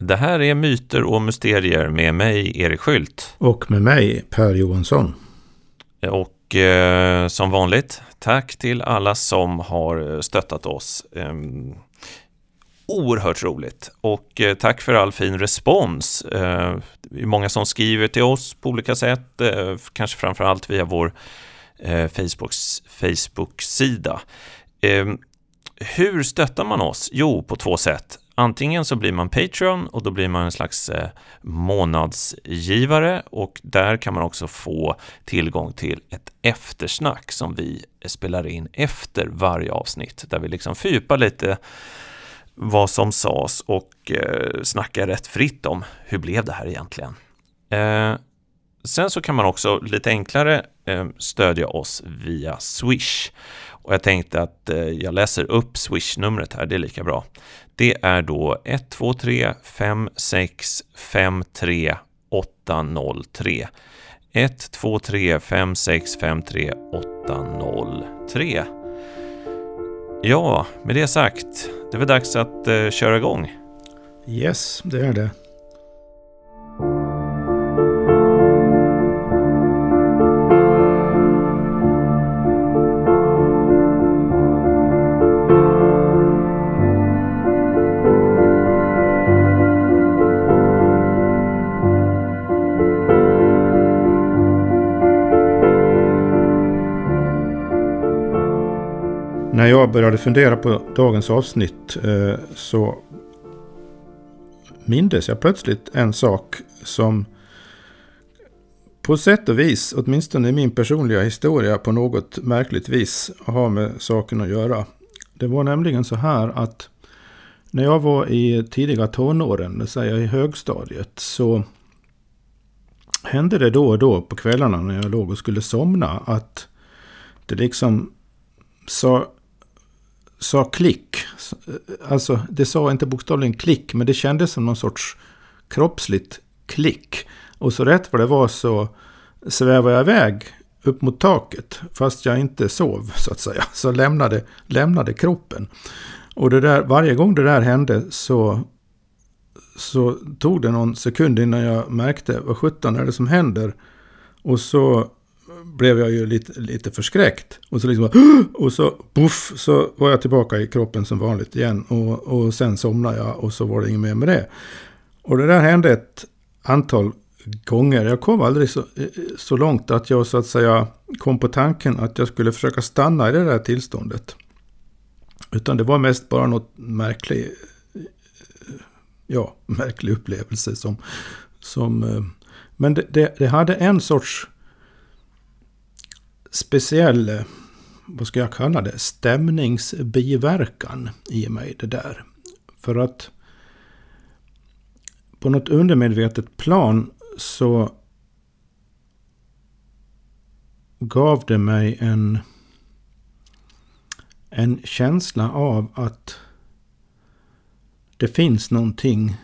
Det här är Myter och Mysterier med mig, Erik Skylt. Och med mig, Per Johansson. Och eh, som vanligt, tack till alla som har stöttat oss. Eh, oerhört roligt och eh, tack för all fin respons. Eh, det är många som skriver till oss på olika sätt, eh, kanske framför allt via vår eh, Facebooks, Facebook-sida. Ehm, hur stöttar man oss? Jo, på två sätt. Antingen så blir man Patreon och då blir man en slags eh, månadsgivare och där kan man också få tillgång till ett eftersnack som vi spelar in efter varje avsnitt där vi liksom fördjupar lite vad som sades och eh, snackar rätt fritt om hur blev det här egentligen. Eh, sen så kan man också lite enklare eh, stödja oss via Swish. Och jag tänkte att eh, jag läser upp Swish-numret här, det är lika bra. Det är då 123 56 53 803. 123 56 53 803. Ja, med det sagt, det är väl dags att eh, köra igång. Yes, det är det. När jag började fundera på dagens avsnitt eh, så mindes jag plötsligt en sak som på sätt och vis, åtminstone i min personliga historia, på något märkligt vis har med saken att göra. Det var nämligen så här att när jag var i tidiga tonåren, det säger i högstadiet, så hände det då och då på kvällarna när jag låg och skulle somna att det liksom sa sa klick. Alltså det sa inte bokstavligen klick, men det kändes som någon sorts kroppsligt klick. Och så rätt vad det var så svävade jag iväg upp mot taket. Fast jag inte sov så att säga. Så lämnade, lämnade kroppen. Och det där, varje gång det där hände så, så tog det någon sekund innan jag märkte vad sjutton är det som händer. Och så blev jag ju lite, lite förskräckt. Och så liksom och så puff så var jag tillbaka i kroppen som vanligt igen. Och, och sen somnade jag och så var det inget mer med det. Och det där hände ett antal gånger. Jag kom aldrig så, eh, så långt att jag så att säga kom på tanken att jag skulle försöka stanna i det där tillståndet. Utan det var mest bara något märklig, eh, ja, märklig upplevelse som, som eh, men det, det, det hade en sorts speciell, eh, vad ska jag kalla det, stämningsbiverkan i mig det där. För att på något undermedvetet plan så gav det mig en, en känsla av att det finns någonting,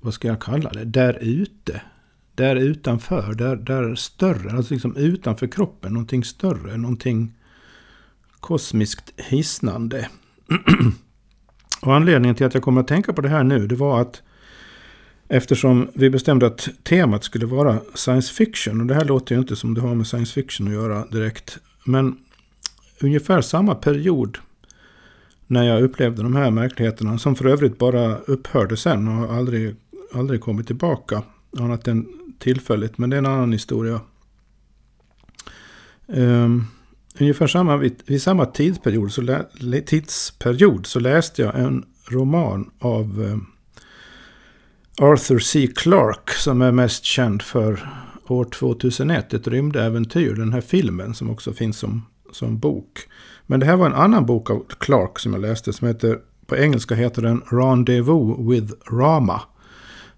vad ska jag kalla det, där ute där utanför, där, där större, alltså liksom utanför kroppen, någonting större, någonting kosmiskt hisnande. och anledningen till att jag kommer att tänka på det här nu, det var att eftersom vi bestämde att temat skulle vara science fiction, och det här låter ju inte som det har med science fiction att göra direkt, men ungefär samma period när jag upplevde de här märkligheterna, som för övrigt bara upphörde sen och aldrig, aldrig kommit tillbaka, annat än tillfälligt, men det är en annan historia. Um, ungefär samma, vid, vid samma tidsperiod så, lä, tidsperiod så läste jag en roman av um, Arthur C. Clarke som är mest känd för år 2001, ett rymdäventyr, den här filmen som också finns som, som bok. Men det här var en annan bok av Clarke som jag läste som heter, på engelska heter den Rendezvous with Rama.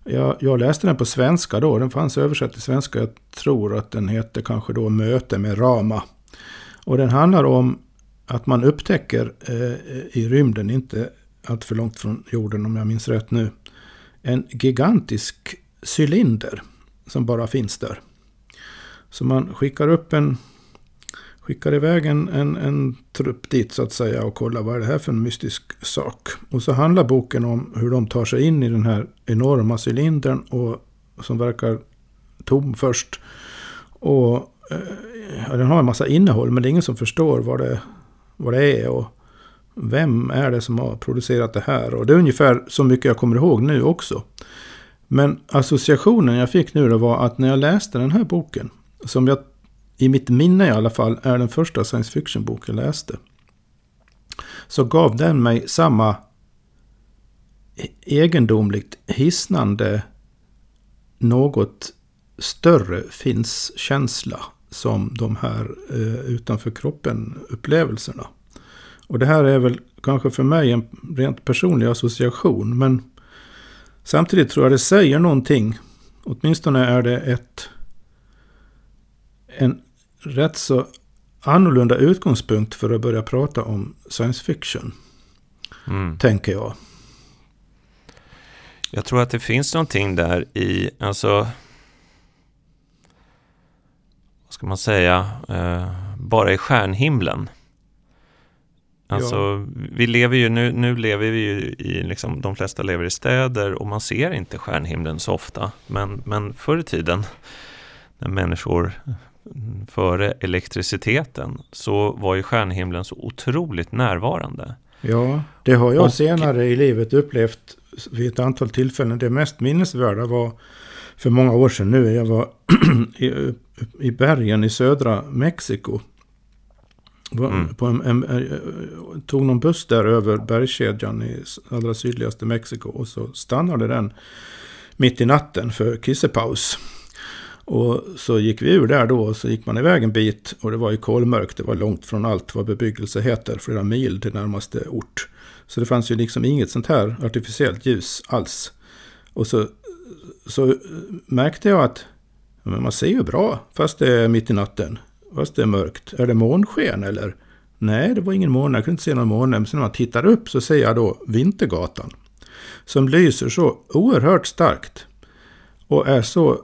Jag, jag, läste den på svenska då. Den fanns översatt till svenska. Jag tror att den heter kanske då Möte med Rama. Och den handlar om att man upptäcker eh, i rymden, inte allt för långt från jorden om jag minns rätt nu, en gigantisk cylinder som bara finns där. Så man skickar upp en skickar iväg en, en, en trupp dit så att säga och kollar vad är det här för en mystisk sak. Och så handlar boken om hur de tar sig in i den här enorma cylindern och som verkar tom först. Och eh, ja, den har en massa innehåll men det är ingen som förstår vad det, vad det är. Och vem är det som har producerat det här? Och det är ungefär så mycket jag kommer ihåg nu också. Men associationen jag fick nu då var att när jag läste den här boken, som jag i mitt minne i alla fall är den första science fiction-bok jag läste. Så gav den mig samma egendomligt hisnande något större finns-känsla som de här eh, utanför kroppen-upplevelserna. Och det här är väl kanske för mig en rent personlig association. Men samtidigt tror jag det säger någonting. Åtminstone är det ett, en rätt så annorlunda utgångspunkt för att börja prata om science fiction. Mm. Tänker jag. Jag tror att det finns någonting där i, alltså, vad ska man säga, eh, bara i stjärnhimlen. Alltså, ja. vi lever ju, nu, nu lever vi ju i, liksom, de flesta lever i städer och man ser inte stjärnhimlen så ofta. Men, men förr i tiden, när människor före elektriciteten, så var ju stjärnhimlen så otroligt närvarande. Ja, det har jag och, senare i livet upplevt vid ett antal tillfällen. Det mest minnesvärda var för många år sedan nu. Jag var i, i bergen i södra Mexiko. Mm. På en, en, en, tog någon buss där över bergskedjan i allra sydligaste Mexiko. Och så stannade den mitt i natten för kissepaus. Och så gick vi ur där då och så gick man iväg en bit och det var ju kolmörkt. Det var långt från allt vad bebyggelse heter, flera mil till närmaste ort. Så det fanns ju liksom inget sånt här artificiellt ljus alls. Och så, så märkte jag att men man ser ju bra fast det är mitt i natten. Fast det är mörkt. Är det månsken eller? Nej, det var ingen måne. Jag kunde inte se någon måne. Men sen när man tittar upp så ser jag då Vintergatan. Som lyser så oerhört starkt. Och är så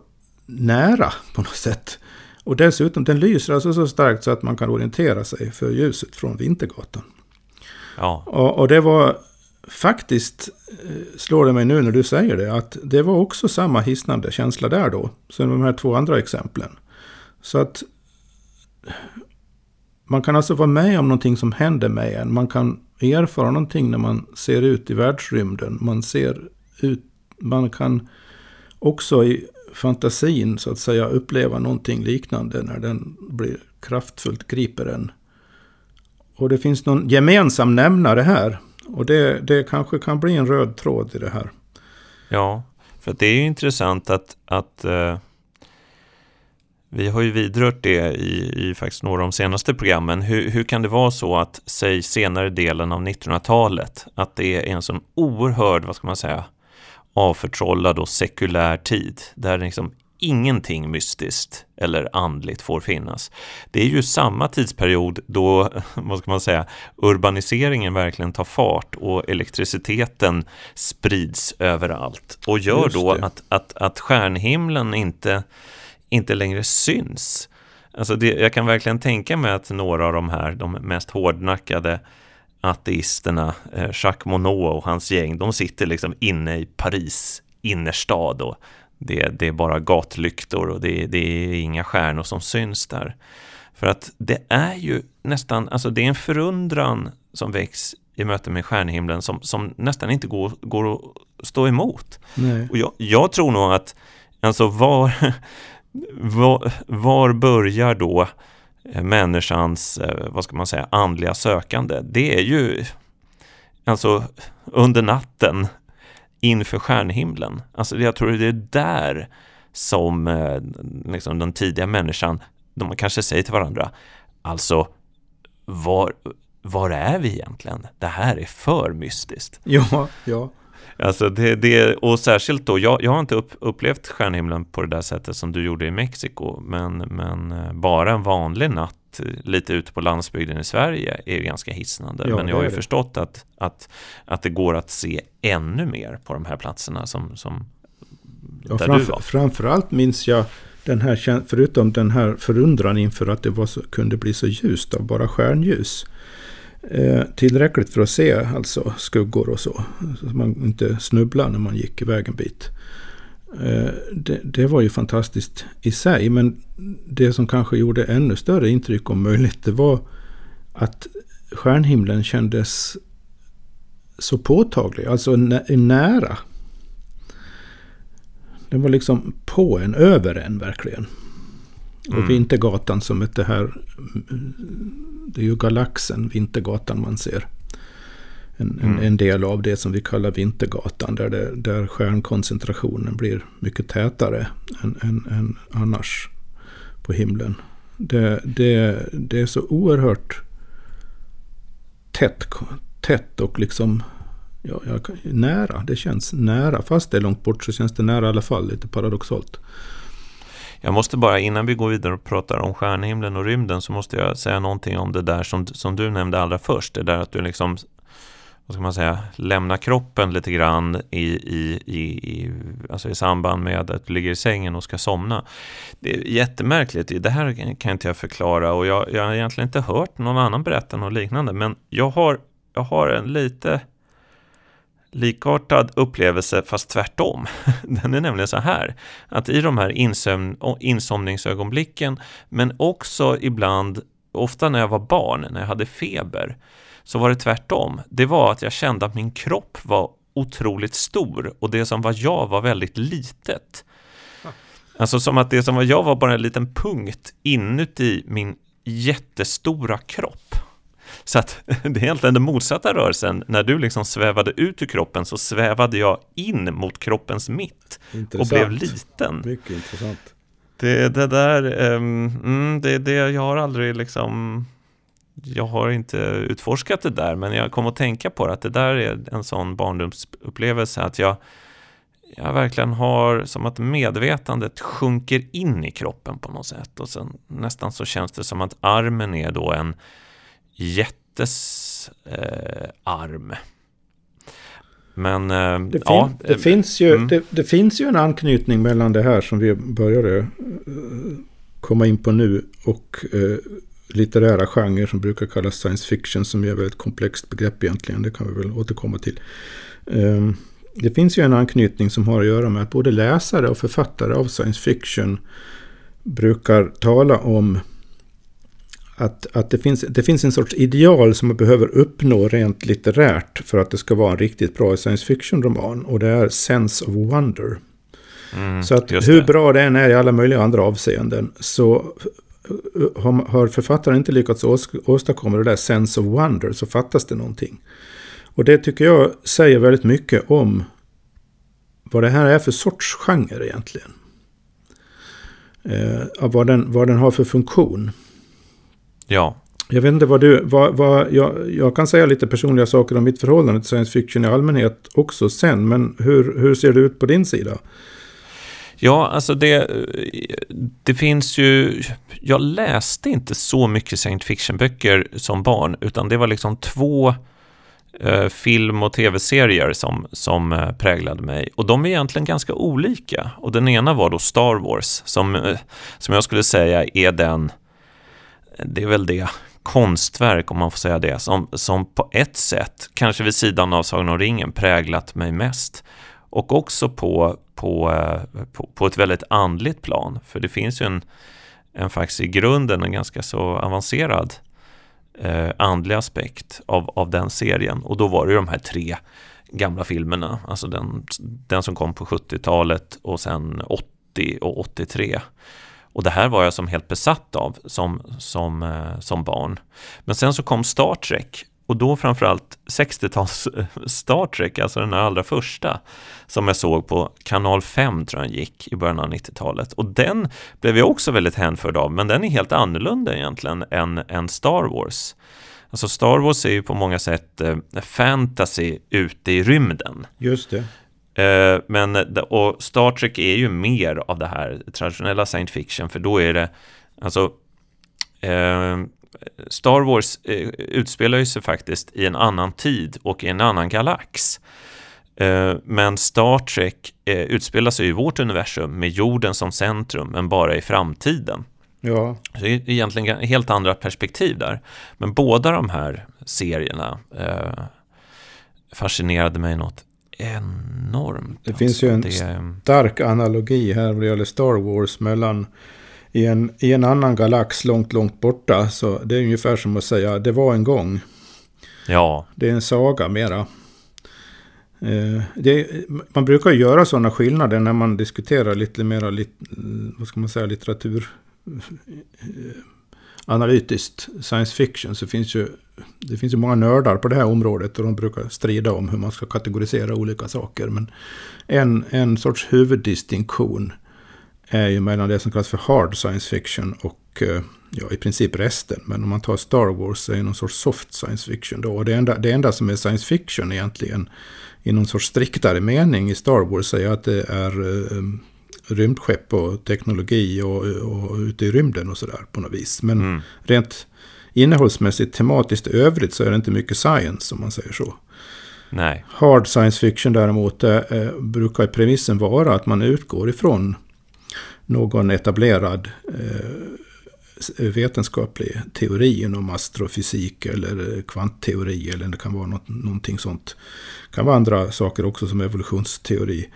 nära på något sätt. Och dessutom, den lyser alltså så starkt så att man kan orientera sig för ljuset från Vintergatan. Ja. Och, och det var faktiskt, eh, slår det mig nu när du säger det, att det var också samma hisnande känsla där då. Som de här två andra exemplen. Så att man kan alltså vara med om någonting som händer med en. Man kan erfara någonting när man ser ut i världsrymden. Man ser ut, man kan också i fantasin så att säga uppleva någonting liknande när den blir kraftfullt griper en. Och det finns någon gemensam nämnare här. Och det, det kanske kan bli en röd tråd i det här. Ja, för det är ju intressant att, att eh, vi har ju vidrört det i, i faktiskt några av de senaste programmen. Hur, hur kan det vara så att, säg senare delen av 1900-talet, att det är en sån oerhörd, vad ska man säga, avförtrollad och sekulär tid, där liksom ingenting mystiskt eller andligt får finnas. Det är ju samma tidsperiod då, vad ska man säga, urbaniseringen verkligen tar fart och elektriciteten sprids överallt och gör då att, att, att stjärnhimlen inte, inte längre syns. Alltså det, jag kan verkligen tänka mig att några av de här, de mest hårdnackade ateisterna, eh, Jacques Monod och hans gäng, de sitter liksom inne i Paris innerstad och det, det är bara gatlyktor och det, det är inga stjärnor som syns där. För att det är ju nästan, alltså det är en förundran som väcks i möte med stjärnhimlen som, som nästan inte går, går att stå emot. Nej. Och jag, jag, tror nog att, alltså var, var, var börjar då Eh, människans, eh, vad ska man säga, andliga sökande, det är ju alltså under natten inför stjärnhimlen. Alltså jag tror det är där som eh, liksom den tidiga människan, de kanske säger till varandra, alltså var, var är vi egentligen? Det här är för mystiskt. Ja, ja. Alltså det, det, och särskilt då, jag, jag har inte upp, upplevt stjärnhimlen på det där sättet som du gjorde i Mexiko, men, men eh, bara en vanlig natt eh, lite ute på landsbygden i Sverige är ganska hisnande. Ja, men jag har ju förstått att, att, att det går att se ännu mer på de här platserna som, som ja, där framför, du var. Framförallt minns jag den här, förutom den här förundran inför att det var så, kunde bli så ljust av bara stjärnljus. Eh, tillräckligt för att se alltså skuggor och så. Så man inte snubblar när man gick iväg en bit. Eh, det, det, var ju fantastiskt i sig. Men det som kanske gjorde ännu större intryck om möjligt. Det var att stjärnhimlen kändes så påtaglig. Alltså nära. Den var liksom på en, över en verkligen. Och mm. Vintergatan som det här... Det är ju galaxen, Vintergatan man ser. En, mm. en, del av det som vi kallar Vintergatan. Där, det, där stjärnkoncentrationen blir mycket tätare än, än, än annars på himlen. Det, det, det är så oerhört tätt, tätt och liksom ja, jag, nära. Det känns nära. Fast det är långt bort så känns det nära i alla fall. Lite paradoxalt. Jag måste bara innan vi går vidare och pratar om stjärnhimlen och rymden så måste jag säga någonting om det där som, som du nämnde allra först. Det där att du liksom vad ska man säga, lämnar kroppen lite grann i, i, i, i, alltså i samband med att du ligger i sängen och ska somna. Det är jättemärkligt, det här kan inte jag förklara och jag, jag har egentligen inte hört någon annan berätta något liknande men jag har, jag har en lite likartad upplevelse fast tvärtom. Den är nämligen så här att i de här insömn, insomningsögonblicken men också ibland, ofta när jag var barn, när jag hade feber så var det tvärtom. Det var att jag kände att min kropp var otroligt stor och det som var jag var väldigt litet. Alltså som att det som var jag var bara en liten punkt inuti min jättestora kropp. Så att det är egentligen den motsatta rörelsen. När du liksom svävade ut ur kroppen så svävade jag in mot kroppens mitt intressant. och blev liten. Mycket intressant. Det, det där, um, det, det, jag har aldrig liksom jag har inte utforskat det där, men jag kom att tänka på det, att det där är en sån barndomsupplevelse att jag, jag verkligen har som att medvetandet sjunker in i kroppen på något sätt och sen nästan så känns det som att armen är då en jättes eh, arm. Men eh, det, fin ja, det, finns ju, mm. det, det, finns ju en anknytning mellan det här som vi började eh, komma in på nu och eh, litterära genrer som brukar kallas science fiction som är ett väldigt komplext begrepp egentligen. Det kan vi väl återkomma till. Ehm, det finns ju en anknytning som har att göra med att både läsare och författare av science fiction brukar tala om att, att det, finns, det finns en sorts ideal som man behöver uppnå rent litterärt för att det ska vara en riktigt bra science fiction-roman. Och det är sense of wonder. Mm, så att hur bra den är i alla möjliga andra avseenden så har författaren inte lyckats åstadkomma det där sense of wonder så fattas det någonting. Och det tycker jag säger väldigt mycket om vad det här är för sorts genre egentligen. Eh, vad, den, vad den har för funktion. Ja. Jag vet inte vad du... Vad, vad, jag, jag kan säga lite personliga saker om mitt förhållande till science fiction i allmänhet också sen. Men hur, hur ser det ut på din sida? Ja, alltså det, det finns ju... Jag läste inte så mycket science fiction-böcker som barn, utan det var liksom två eh, film och tv-serier som, som eh, präglade mig. Och de är egentligen ganska olika. Och den ena var då Star Wars, som, eh, som jag skulle säga är den... Det är väl det konstverk, om man får säga det, som, som på ett sätt, kanske vid sidan av Sagan om ringen, präglat mig mest. Och också på, på, eh, på, på ett väldigt andligt plan. För det finns ju en, en faktiskt i grunden en ganska så avancerad eh, andlig aspekt av, av den serien. Och då var det ju de här tre gamla filmerna. Alltså den, den som kom på 70-talet och sen 80 och 83. Och det här var jag som helt besatt av som, som, eh, som barn. Men sen så kom Star Trek och då framförallt 60-tals eh, Star Trek, alltså den allra första, som jag såg på kanal 5 tror jag den gick i början av 90-talet. Och den blev jag också väldigt hänförd av, men den är helt annorlunda egentligen än, än Star Wars. Alltså Star Wars är ju på många sätt eh, fantasy ute i rymden. Just det. Eh, men, och Star Trek är ju mer av det här traditionella science fiction, för då är det, alltså eh, Star Wars eh, utspelar ju sig faktiskt i en annan tid och i en annan galax. Men Star Trek utspelar sig i vårt universum med jorden som centrum, men bara i framtiden. Ja. Så det är egentligen helt andra perspektiv där. Men båda de här serierna eh, fascinerade mig något enormt. Det finns ju en det, stark analogi här vad det gäller Star Wars mellan i en, i en annan galax långt, långt borta. Så det är ungefär som att säga det var en gång. Ja. Det är en saga mera. Eh, det, man brukar göra sådana skillnader när man diskuterar lite mera lit, vad ska man säga, litteratur analytiskt science fiction så finns ju det finns ju många nördar på det här området och de brukar strida om hur man ska kategorisera olika saker. Men en, en sorts huvuddistinktion är ju mellan det som kallas för hard science fiction och eh, ja, i princip resten. Men om man tar Star Wars så är det någon sorts soft science fiction då. Och det enda, det enda som är science fiction egentligen i någon sorts striktare mening i Star Wars är att det är eh, rymdskepp och teknologi och, och ute i rymden och sådär på något vis. Men mm. rent innehållsmässigt, tematiskt övrigt så är det inte mycket science om man säger så. Nej. Hard science fiction däremot eh, brukar premissen vara att man utgår ifrån någon etablerad eh, vetenskaplig teori inom astrofysik eller kvantteori eller det kan vara något, någonting sånt. Det kan vara andra saker också som evolutionsteori.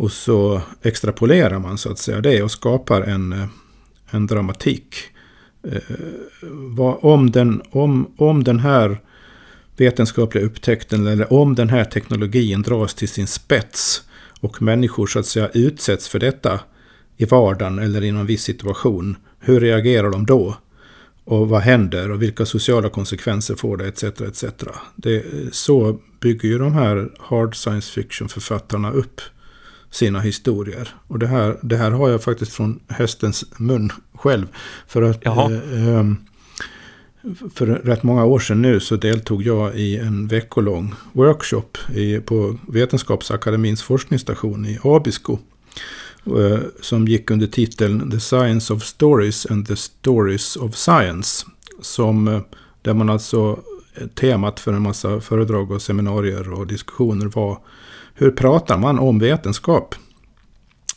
Och så extrapolerar man så att säga det och skapar en, eh, en dramatik. Eh, vad, om, den, om, om den här vetenskapliga upptäckten eller om den här teknologin dras till sin spets och människor så att säga utsätts för detta i vardagen eller i någon viss situation. Hur reagerar de då? Och vad händer och vilka sociala konsekvenser får det etc. etc. Det, så bygger ju de här hard science fiction författarna upp sina historier. Och det här, det här har jag faktiskt från hästens mun själv. För att eh, ehm, för rätt många år sedan nu så deltog jag i en veckolång workshop i, på Vetenskapsakademins forskningsstation i Abisko. Eh, som gick under titeln The Science of Stories and the Stories of Science. Som, eh, där man alltså, eh, temat för en massa föredrag och seminarier och diskussioner var hur pratar man om vetenskap?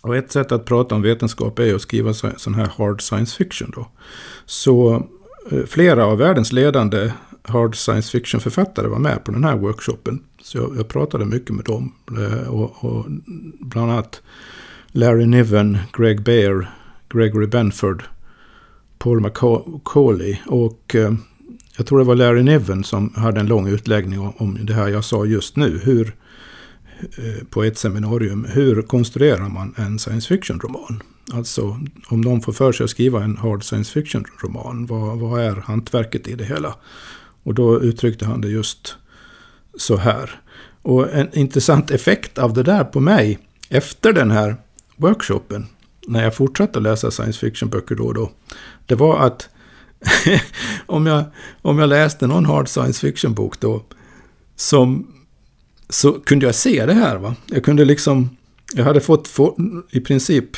Och ett sätt att prata om vetenskap är att skriva sån här hard science fiction. Då. Så eh, flera av världens ledande hard science fiction-författare var med på den här workshopen. Så jag, jag pratade mycket med dem. Eh, och, och, bland annat Larry Niven, Greg Baer, Gregory Benford, Paul McCauley och eh, jag tror det var Larry Niven som hade en lång utläggning om, om det här jag sa just nu. Hur Eh, på ett seminarium. Hur konstruerar man en science fiction-roman? Alltså om någon får för sig att skriva en hard science fiction-roman, vad, vad är hantverket i det hela? Och då uttryckte han det just så här. Och en intressant effekt av det där på mig efter den här workshopen, när jag fortsatte läsa science fiction-böcker då och då, det var att om, jag, om jag läste någon hard science fiction-bok då, som så kunde jag se det här. Va? Jag kunde liksom, jag hade fått få, i princip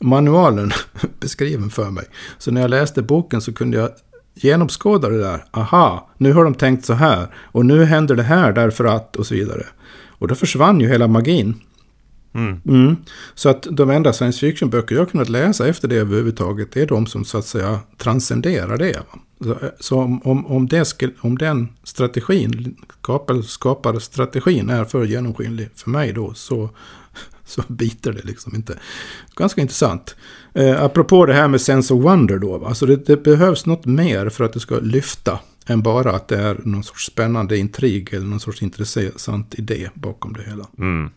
manualen beskriven för mig. Så när jag läste boken så kunde jag genomskåda det där. Aha, nu har de tänkt så här. Och nu händer det här därför att och så vidare. Och då försvann ju hela magin. Mm. Mm. Så att de enda science fiction-böcker jag kunnat läsa efter det överhuvudtaget är de som så att säga transcenderar det. Så, så om, om, om, det, om den strategin, skapar, skapar strategin är för genomskinlig för mig då så, så biter det liksom inte. Ganska intressant. Eh, apropå det här med sense of wonder då. Alltså det, det, behövs något mer för att det ska lyfta. Än bara att det är någon sorts spännande intrig eller någon sorts intressant idé bakom det hela. Mm.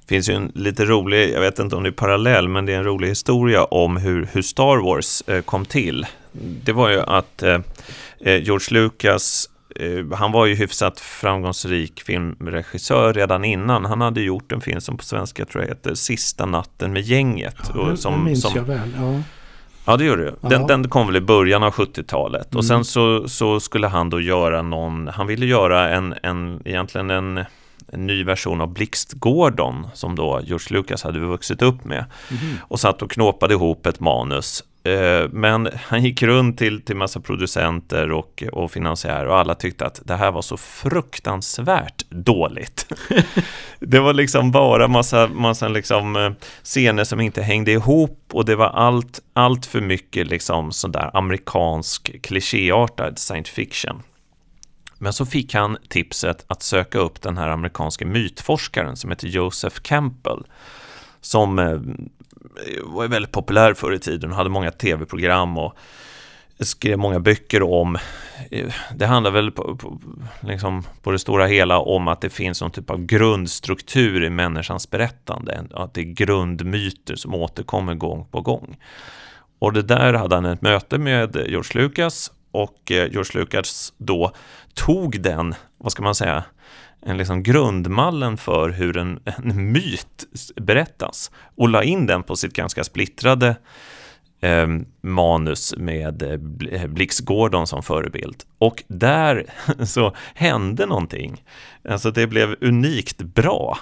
Det finns ju en lite rolig, jag vet inte om det är parallell, men det är en rolig historia om hur, hur Star Wars eh, kom till. Det var ju att eh, eh George Lucas han var ju hyfsat framgångsrik filmregissör redan innan. Han hade gjort en film som på svenska tror jag heter Sista natten med gänget. Ja, det, som, minns som, jag väl. Ja. Ja, det gjorde du. Den, den kom väl i början av 70-talet. Mm. Och sen så, så skulle han då göra någon, han ville göra en, en egentligen en en ny version av Blixt Gordon som då George Lucas hade vuxit upp med. Mm. Och satt och knåpade ihop ett manus Eh, men han gick runt till, till massa producenter och, och finansiärer och alla tyckte att det här var så fruktansvärt dåligt. det var liksom bara massa, massa liksom eh, scener som inte hängde ihop och det var allt, allt för mycket liksom sådär amerikansk klichéartad science fiction. Men så fick han tipset att söka upp den här amerikanske mytforskaren som heter Joseph Campbell som eh, var väldigt populär förr i tiden och hade många tv-program och skrev många böcker om. Eh, det handlar väl på, på, liksom på det stora hela om att det finns någon typ av grundstruktur i människans berättande. Att det är grundmyter som återkommer gång på gång. Och det där hade han ett möte med George Lucas och eh, George Lucas då tog den, vad ska man säga, en liksom grundmallen för hur en, en myt berättas och la in den på sitt ganska splittrade eh, manus med eh, eh, Blix Gordon som förebild. Och där så hände någonting. Alltså det blev unikt bra.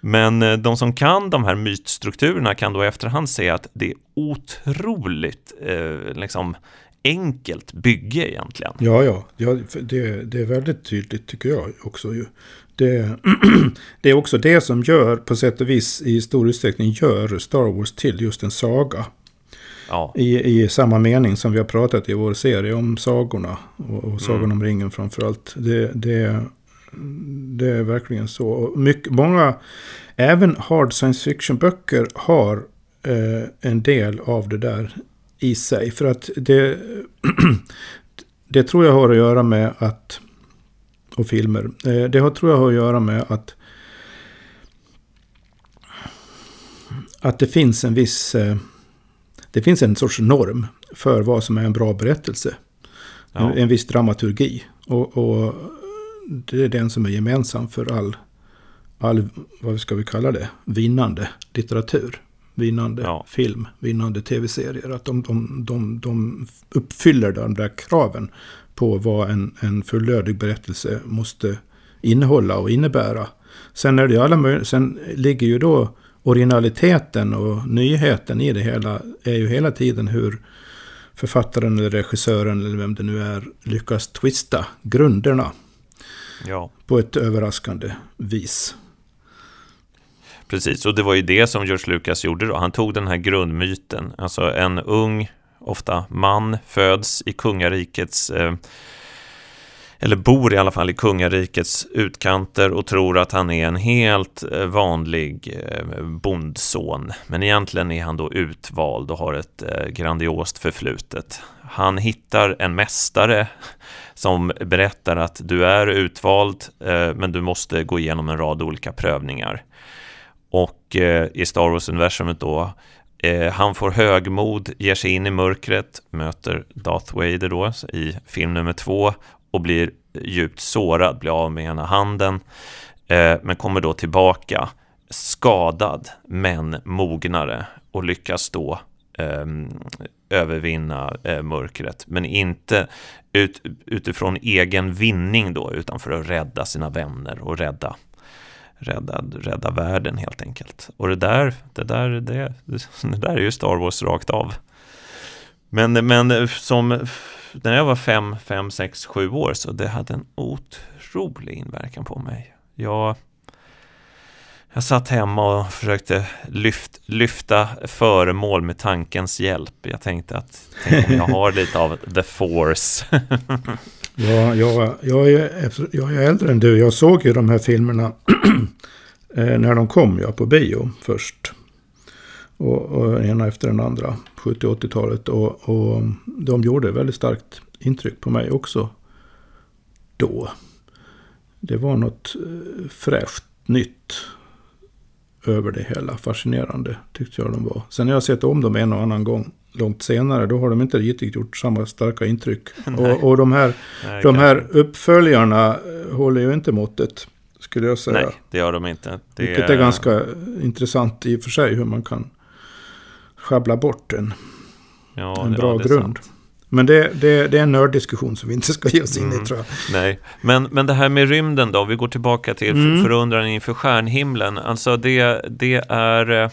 Men de som kan de här mytstrukturerna kan då efterhand se att det är otroligt eh, liksom enkelt bygge egentligen. Ja, ja, ja det, det är väldigt tydligt tycker jag också. Ju. Det, det är också det som gör, på sätt och vis i stor utsträckning, gör Star Wars till just en saga. Ja. I, I samma mening som vi har pratat i vår serie om sagorna. Och, och Sagan mm. om ringen framförallt. Det, det, det är verkligen så. Mycket, många, även hard science fiction-böcker har eh, en del av det där i sig. För att det, det tror jag har att göra med att, och filmer, eh, det har, tror jag har att göra med att att det finns en viss, eh, det finns en sorts norm för vad som är en bra berättelse. Ja. En, en viss dramaturgi. Och, och, det är den som är gemensam för all, all, vad ska vi kalla det, vinnande litteratur vinnande ja. film, vinnande tv-serier. Att de, de, de, de uppfyller de där kraven på vad en, en fullödig berättelse måste innehålla och innebära. Sen, är det alla, sen ligger ju då originaliteten och nyheten i det hela är ju hela tiden hur författaren eller regissören eller vem det nu är lyckas twista grunderna. Ja. På ett överraskande vis. Precis, och det var ju det som George Lucas gjorde då. Han tog den här grundmyten, alltså en ung, ofta man, föds i kungarikets eh, eller bor i alla fall i kungarikets utkanter och tror att han är en helt eh, vanlig eh, bondson. Men egentligen är han då utvald och har ett eh, grandiost förflutet. Han hittar en mästare som berättar att du är utvald men du måste gå igenom en rad olika prövningar. Och eh, i Star Wars-universumet då, eh, han får högmod, ger sig in i mörkret, möter Darth Vader då i film nummer två och blir djupt sårad, blir av med ena handen, eh, men kommer då tillbaka skadad men mognare och lyckas då eh, övervinna eh, mörkret, men inte ut, utifrån egen vinning då, utan för att rädda sina vänner och rädda rädda, rädda världen helt enkelt. Och det där, det där, det, det där är ju Star Wars rakt av. Men, men som när jag var fem, fem, sex, sju år så det hade en otrolig inverkan på mig. Jag, jag satt hemma och försökte lyft, lyfta föremål med tankens hjälp. Jag tänkte att tänk om jag har lite av the force. Ja, jag, jag, är, jag är äldre än du. Jag såg ju de här filmerna eh, när de kom ja, på bio först. Och, och ena efter den andra, 70 80-talet. Och, och de gjorde väldigt starkt intryck på mig också då. Det var något eh, fräscht nytt över det hela. Fascinerande tyckte jag de var. Sen har jag sett om dem en och annan gång långt senare, då har de inte riktigt gjort samma starka intryck. och, och de här, Nej, de här uppföljarna eh, håller ju inte måttet, skulle jag säga. Nej, det gör de inte. Det Vilket är ganska intressant i och för sig, hur man kan schabbla bort en, ja, en bra ja, grund. Sant. Men det, det, det, är en nörddiskussion som vi inte ska ge oss in mm, i tror jag. Nej, men, men det här med rymden då, vi går tillbaka till mm. förundran inför stjärnhimlen. Alltså det, det är... Eh,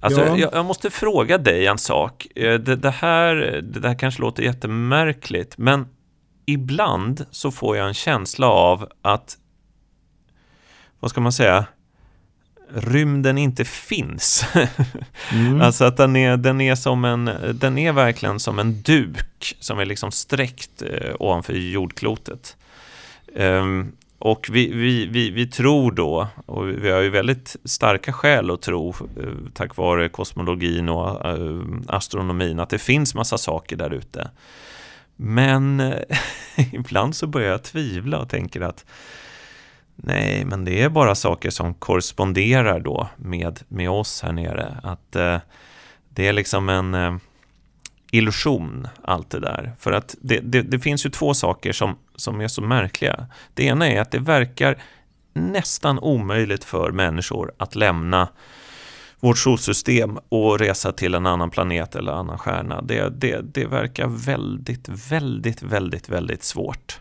Alltså, Ja. jag, jag måste fråga dig en sak. Eh, Det, det, här, det där kanske låter jättemärkligt, men ibland så får jag en känsla av att, vad ska man säga, rymden inte finns. Mm. Alltså att den är, den, är som en, den är verkligen som en duk som är liksom sträckt eh, ovanför jordklotet. Ehm, och vi, vi, vi, vi tror då, och vi har ju väldigt starka skäl att tro eh, tack vare kosmologin och eh, astronomin att det finns massa saker där ute. Men ibland så börjar jag tvivla och tänker att nej, men det är bara saker som korresponderar då med, med oss här nere. Att eh, det är liksom en eh, illusion, allt det där. För att det, det, det finns ju två saker som, som är så märkliga. Det ena är att det verkar nästan omöjligt för människor att lämna vårt solsystem och resa till en annan planet eller annan stjärna. Det, det, det verkar väldigt, väldigt, väldigt, väldigt svårt.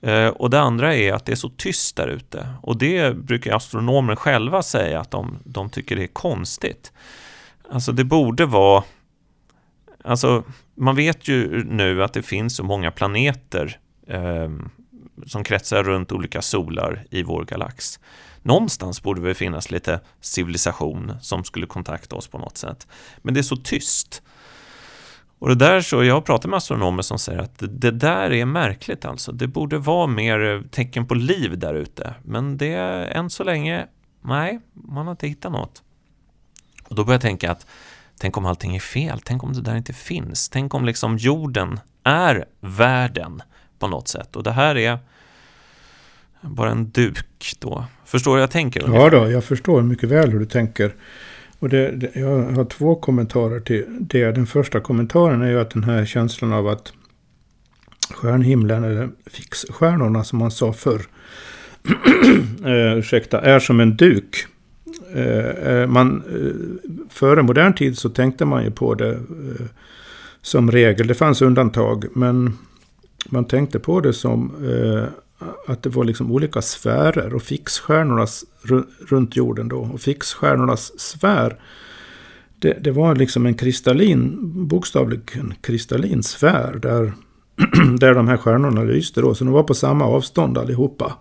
Eh, och det andra är att det är så tyst där ute. Och det brukar astronomer själva säga att de, de tycker det är konstigt. Alltså det borde vara... Alltså man vet ju nu att det finns så många planeter eh, som kretsar runt olika solar i vår galax. Någonstans borde det finnas lite civilisation som skulle kontakta oss på något sätt. Men det är så tyst. Och det där så, jag har pratat med astronomer som säger att det, där är märkligt alltså. Det borde vara mer eh, tecken på liv där ute. Men det är än så länge, nej, man har inte hittat något. Och då börjar jag tänka att tänk om allting är fel, tänk om det där inte finns. Tänk om liksom jorden är världen på något sätt. Och det här är bara en duk då. Förstår du jag tänker? Ja då, jag förstår mycket väl hur du tänker. Och det, det, jag har två kommentarer till det. Den första kommentaren är ju att den här känslan av att stjärnhimlen, eller fixstjärnorna som man sa förr, eh, ursäkta, är som en duk. Eh, eh, man, eh, före modern tid så tänkte man ju på det eh, som regel. Det fanns undantag, men man tänkte på det som eh, att det var liksom olika sfärer och fixstjärnornas runt jorden då. Och fixstjärnornas sfär, det, det var liksom en kristallin, bokstavligen kristallin sfär där, där de här stjärnorna lyste då. Så de var på samma avstånd allihopa.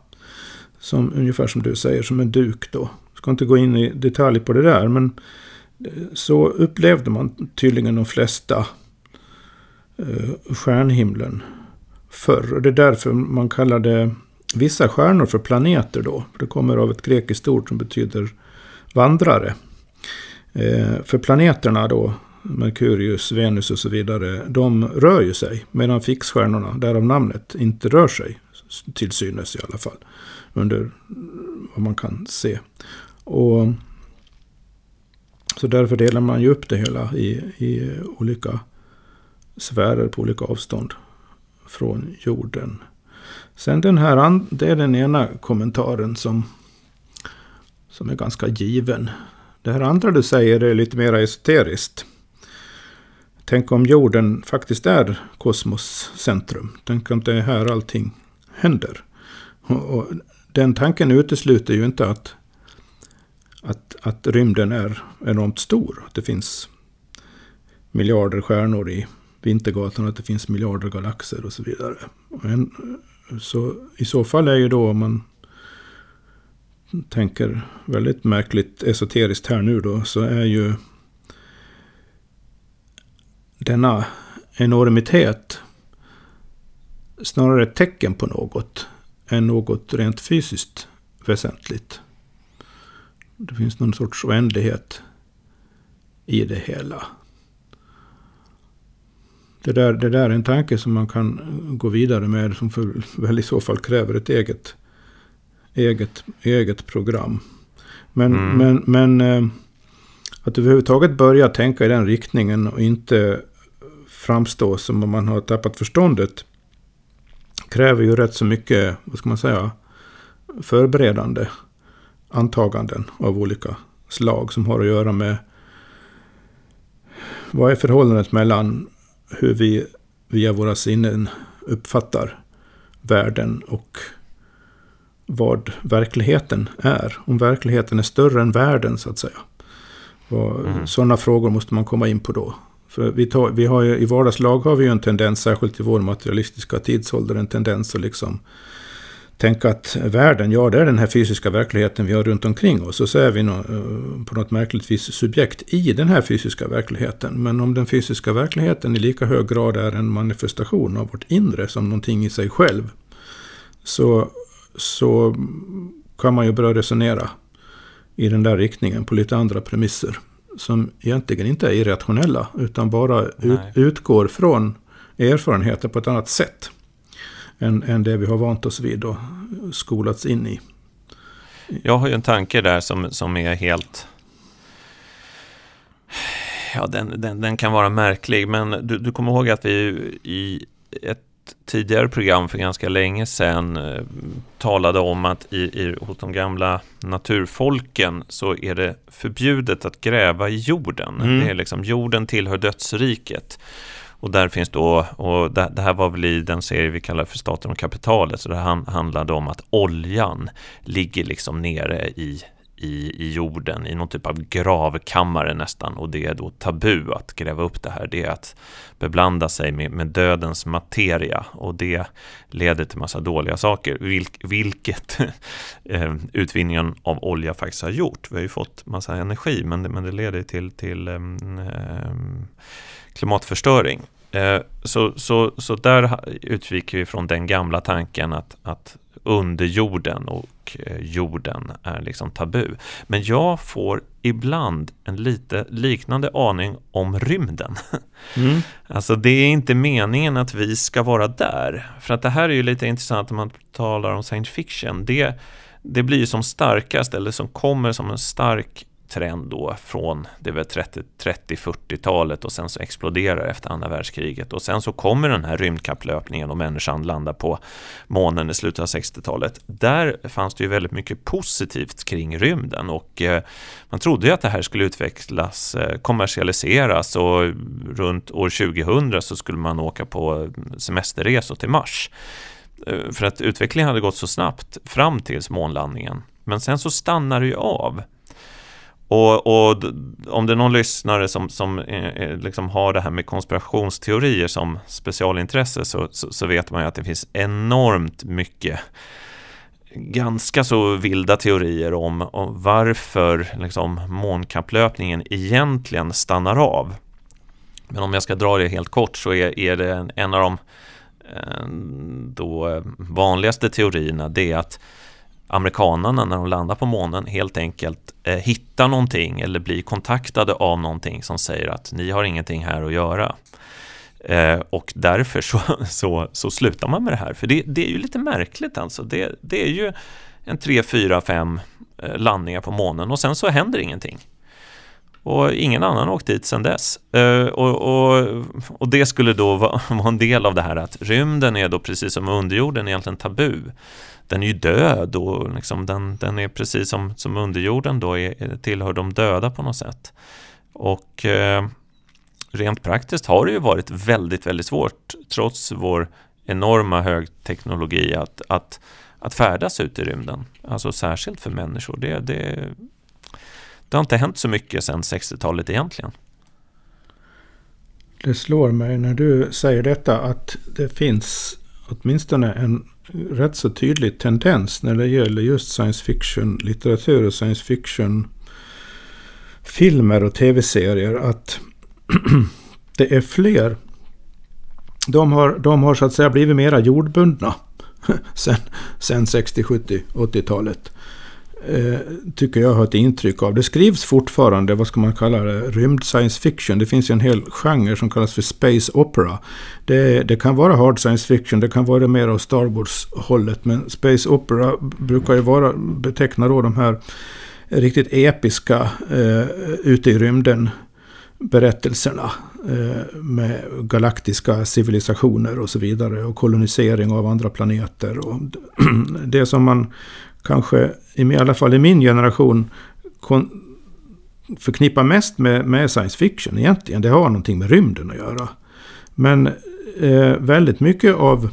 Som, ungefär som du säger, som en duk då. Jag ska inte gå in i detalj på det där, men eh, så upplevde man tydligen de flesta eh, stjärnhimlen förr. Och det är därför man kallade vissa stjärnor för planeter då. Det kommer av ett grekiskt ord som betyder vandrare. Eh, för planeterna då, Merkurius, Venus och så vidare, de rör ju sig. Medan fixstjärnorna, därav namnet, inte rör sig. Till synes i alla fall. Under vad man kan se. Och så därför delar man ju upp det hela i, i olika sfärer på olika avstånd från jorden. Sen den här, det är den ena kommentaren som, som är ganska given. Det här andra du säger är lite mer esoteriskt. Tänk om jorden faktiskt är kosmos centrum. Tänk om det är här allting händer. Och, och den tanken utesluter ju inte att, att, att rymden är enormt stor. Att det finns miljarder stjärnor i Vintergatan, att det finns miljarder galaxer och så vidare. Men, så i så fall är ju då om man tänker väldigt märkligt esoteriskt här nu då, så är ju denna enormitet snarare ett tecken på något än något rent fysiskt väsentligt. Det finns någon sorts oändlighet i det hela. Det där, det där är en tanke som man kan gå vidare med som för, väl i så fall kräver ett eget, eget, eget program. Men, Mm. men, men eh, att överhuvudtaget börja tänka i den riktningen och inte framstå som om man har tappat förståndet kräver ju rätt så mycket, vad ska man säga, förberedande antaganden av olika slag som har att göra med vad är förhållandet mellan hur vi via våra sinnen uppfattar världen och vad verkligheten är. Om verkligheten är större än världen så att säga. mm. Sådana frågor måste man komma in på då. För vi, tar, vi har ju, I vardagslag har vi ju en tendens, särskilt i vår materialistiska tidsålder, en tendens att liksom tänka att världen, ja det är den här fysiska verkligheten vi har runt omkring oss. Och så är vi eh, på något märkligt vis subjekt i den här fysiska verkligheten. Men om den fysiska verkligheten i lika hög grad är en manifestation av vårt inre som någonting i sig själv. Så, så kan man ju börja resonera i den där riktningen på lite andra premisser. Som egentligen inte är irrationella utan bara ut, utgår från erfarenheter på ett annat sätt än, än det vi har vant oss vid och skolats in i. Jag har ju en tanke där som, som är helt... Ja, den, den, den kan vara märklig, men du, du kommer ihåg att vi i ett tidigare program för ganska länge sedan eh, talade om att i, i, hos de gamla naturfolken så är det förbjudet att gräva i jorden. Mm. Det är liksom, jorden tillhör dödsriket. Och där finns då, och det, det, här var väl i den serie vi kallar för Staten och kapitalet, så det handlade om att oljan ligger liksom nere i, i, i jorden, i någon typ av gravkammare nästan. Och det är då tabu att gräva upp det här. Det är att beblanda sig med, med dödens materia. Och det leder till massa dåliga saker, vilk, vilket eh, utvinningen av olja faktiskt har gjort. Vi har ju fått massa energi, men det, men det leder till, till eh, eh klimatförstöring. Eh, så, så, så där utgick vi från den gamla tanken att, att underjorden och eh, jorden är liksom tabu. Men jag får ibland en lite liknande aning om rymden. Mm. Alltså det är inte meningen att vi ska vara där. För att det här är ju lite intressant när man talar om science fiction. Det, det blir ju som starkast, eller som kommer som en stark trend då från det väl 30-40-talet och sen så exploderar efter andra världskriget och sen så kommer den här rymdkapplöpningen och människan landar på månen i slutet av 60-talet. Där fanns det ju väldigt mycket positivt kring rymden och eh, man trodde ju att det här skulle utvecklas, eh, kommersialiseras och runt år 2000 så skulle man åka på semesterresor till Mars. Eh, för att utvecklingen hade gått så snabbt fram tills månlandningen. Men sen så stannar det ju av. Och, och, om det är någon lyssnare som, som eh, eh, liksom har det här med konspirationsteorier som specialintresse så, så, så, vet man ju att det finns enormt mycket ganska så vilda teorier om, om varför liksom, månkapplöpningen egentligen stannar av. Men om jag ska dra det helt kort så är, är det en, en av de eh, då eh, vanligaste teorierna det är att amerikanerna när de landar på månen helt enkelt eh, hittar någonting eller blir kontaktade av någonting som säger att ni har ingenting här att göra. Eh, och därför så, så, så slutar man med det här. För det, det är ju lite märkligt alltså. Det, det är ju en tre, fyra, fem eh, landningar på månen och sen så händer ingenting. Och ingen annan har åkt dit sedan dess. Eh, och, och, och, det skulle då vara en del av det här att rymden är då precis som underjorden egentligen tabu den är ju död och liksom den, den är precis som, som underjorden då är, tillhör de döda på något sätt. Och eh, rent praktiskt har det ju varit väldigt, väldigt svårt trots vår enorma högteknologi att, att, att färdas ut i rymden. Alltså särskilt för människor. Det, det, det har inte hänt så mycket sedan 60-talet egentligen. Det slår mig när du säger detta att det finns åtminstone en rätt så tydlig tendens när det gäller just science fiction-litteratur och science fiction-filmer och tv-serier. Att det är fler. De har, de har så att säga blivit mera jordbundna sen, sen 60, 70, 80-talet. Eh, tycker jag har ett intryck av. Det skrivs fortfarande, vad ska man kalla det, rymd science fiction. Det finns ju en hel genre som kallas för space opera. Det, det kan vara hard science fiction, det kan vara mer av Star Wars-hållet. Men space opera brukar ju vara, beteckna då de här riktigt episka eh, ute i rymden berättelserna eh, med galaktiska civilisationer och så vidare och kolonisering av andra planeter. Och det som man kanske, i alla fall i min generation, förknippar mest med, med science fiction egentligen. Det har någonting med rymden att göra. Men eh, väldigt mycket av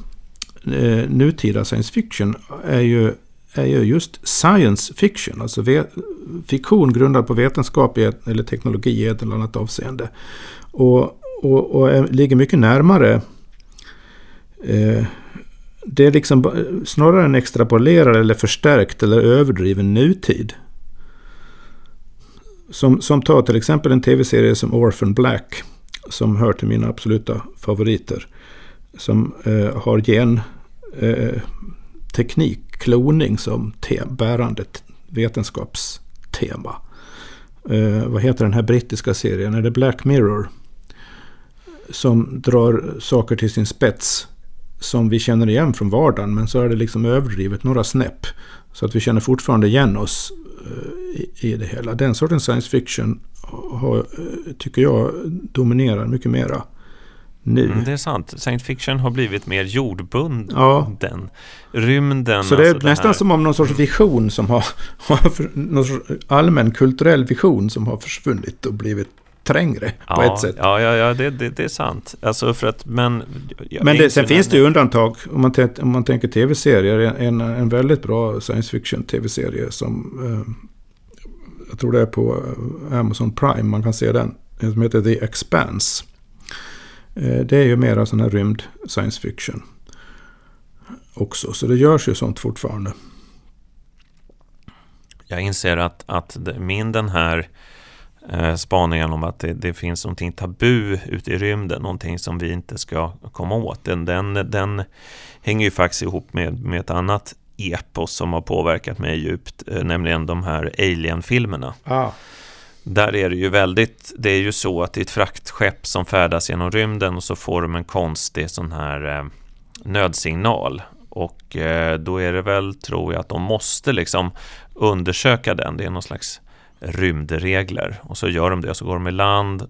eh, nutida science fiction är ju är ju just science fiction. Alltså fiktion grundad på vetenskap eller teknologi i ett eller annat avseende. Och, och, och är, ligger mycket närmare eh, det är liksom snarare en extrapolerad eller förstärkt eller överdriven nutid. Som, som tar till exempel en tv-serie som Orphan Black. Som hör till mina absoluta favoriter. Som eh, har gen... Eh, teknik, kloning som te, bärande vetenskapstema. Eh, vad heter den här brittiska serien? Är det Black Mirror? Som drar saker till sin spets som vi känner igen från vardagen. Men så är det liksom överdrivet några snäpp. Så att vi känner fortfarande igen oss eh, i, det hela. Den sortens science fiction har, eh, tycker jag dominerar mycket mera nu. Mm, det är sant. Science fiction har blivit mer jordbunden. Ja. Rymden. Så det är alltså nästan som om någon sorts vision som har, har någon sorts allmän kulturell vision som har försvunnit och blivit trängre ja, på ett sätt. Ja, ja, ja det, det, det är sant. Alltså för att, men men det, sen finns det ju undantag. Om man, om man tänker tv-serier. En, en väldigt bra science fiction tv-serie som eh, jag tror det är på eh, Amazon Prime. Man kan se den. Som heter The Expanse. Eh, det är ju mera sån här rymd science fiction. Också. Så det görs ju sånt fortfarande. Jag inser att, att min den här eh, spaningen om att det, det, finns någonting tabu ute i rymden, någonting som vi inte ska komma åt. Den, den, den hänger ju faktiskt ihop med, med ett annat epos som har påverkat mig djupt, eh, nämligen de här Alien-filmerna. Ah. Där är det ju väldigt, det är ju så att det är ett fraktskepp som färdas genom rymden och så får de en konstig sån här eh, nödsignal. Och eh, då är det väl, tror jag, att de måste liksom undersöka den. Det är någon slags rymdregler. Och så gör de det, och så går de i land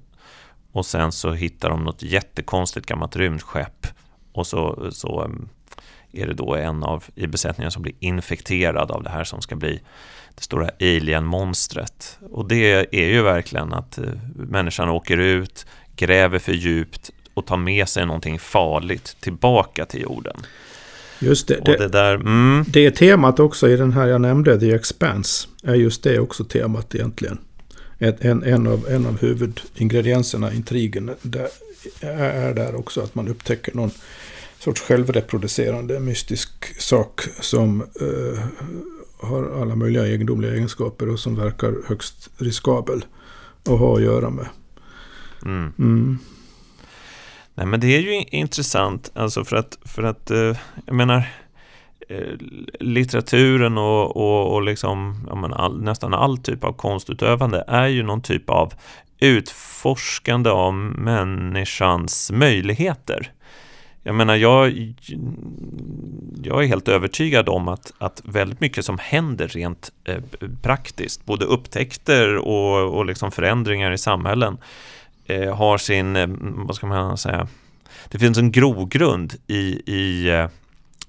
och sen så hittar de något jättekonstigt gammalt rymdskepp. Och så, så um, är det då en av i besättningen som blir infekterad av det här som ska bli det stora alien-monstret. Och det är ju verkligen att eh, människan åker ut, gräver för djupt och tar med sig någonting farligt tillbaka till jorden. Just det. Det, det, där, mm. det är temat också i den här jag nämnde, The Expanse. Är just det också temat egentligen. En, en, av, en av huvudingredienserna intrigen där, är där också att man upptäcker någon sorts självreproducerande mystisk sak som uh, har alla möjliga egendomliga egenskaper och som verkar högst riskabel att ha att göra med. Mm. Mm. Nej men det är ju intressant, alltså för att, för att eh, jag menar eh, litteraturen och, och, och liksom, menar, all, nästan all typ av konstutövande är ju någon typ av utforskande av människans möjligheter. Jag menar, jag, jag är helt övertygad om att, att väldigt mycket som händer rent eh, praktiskt, både upptäckter och, och liksom förändringar i samhällen, eh, Eh, har sin, eh, vad ska man säga, det finns en grogrund i, i, eh,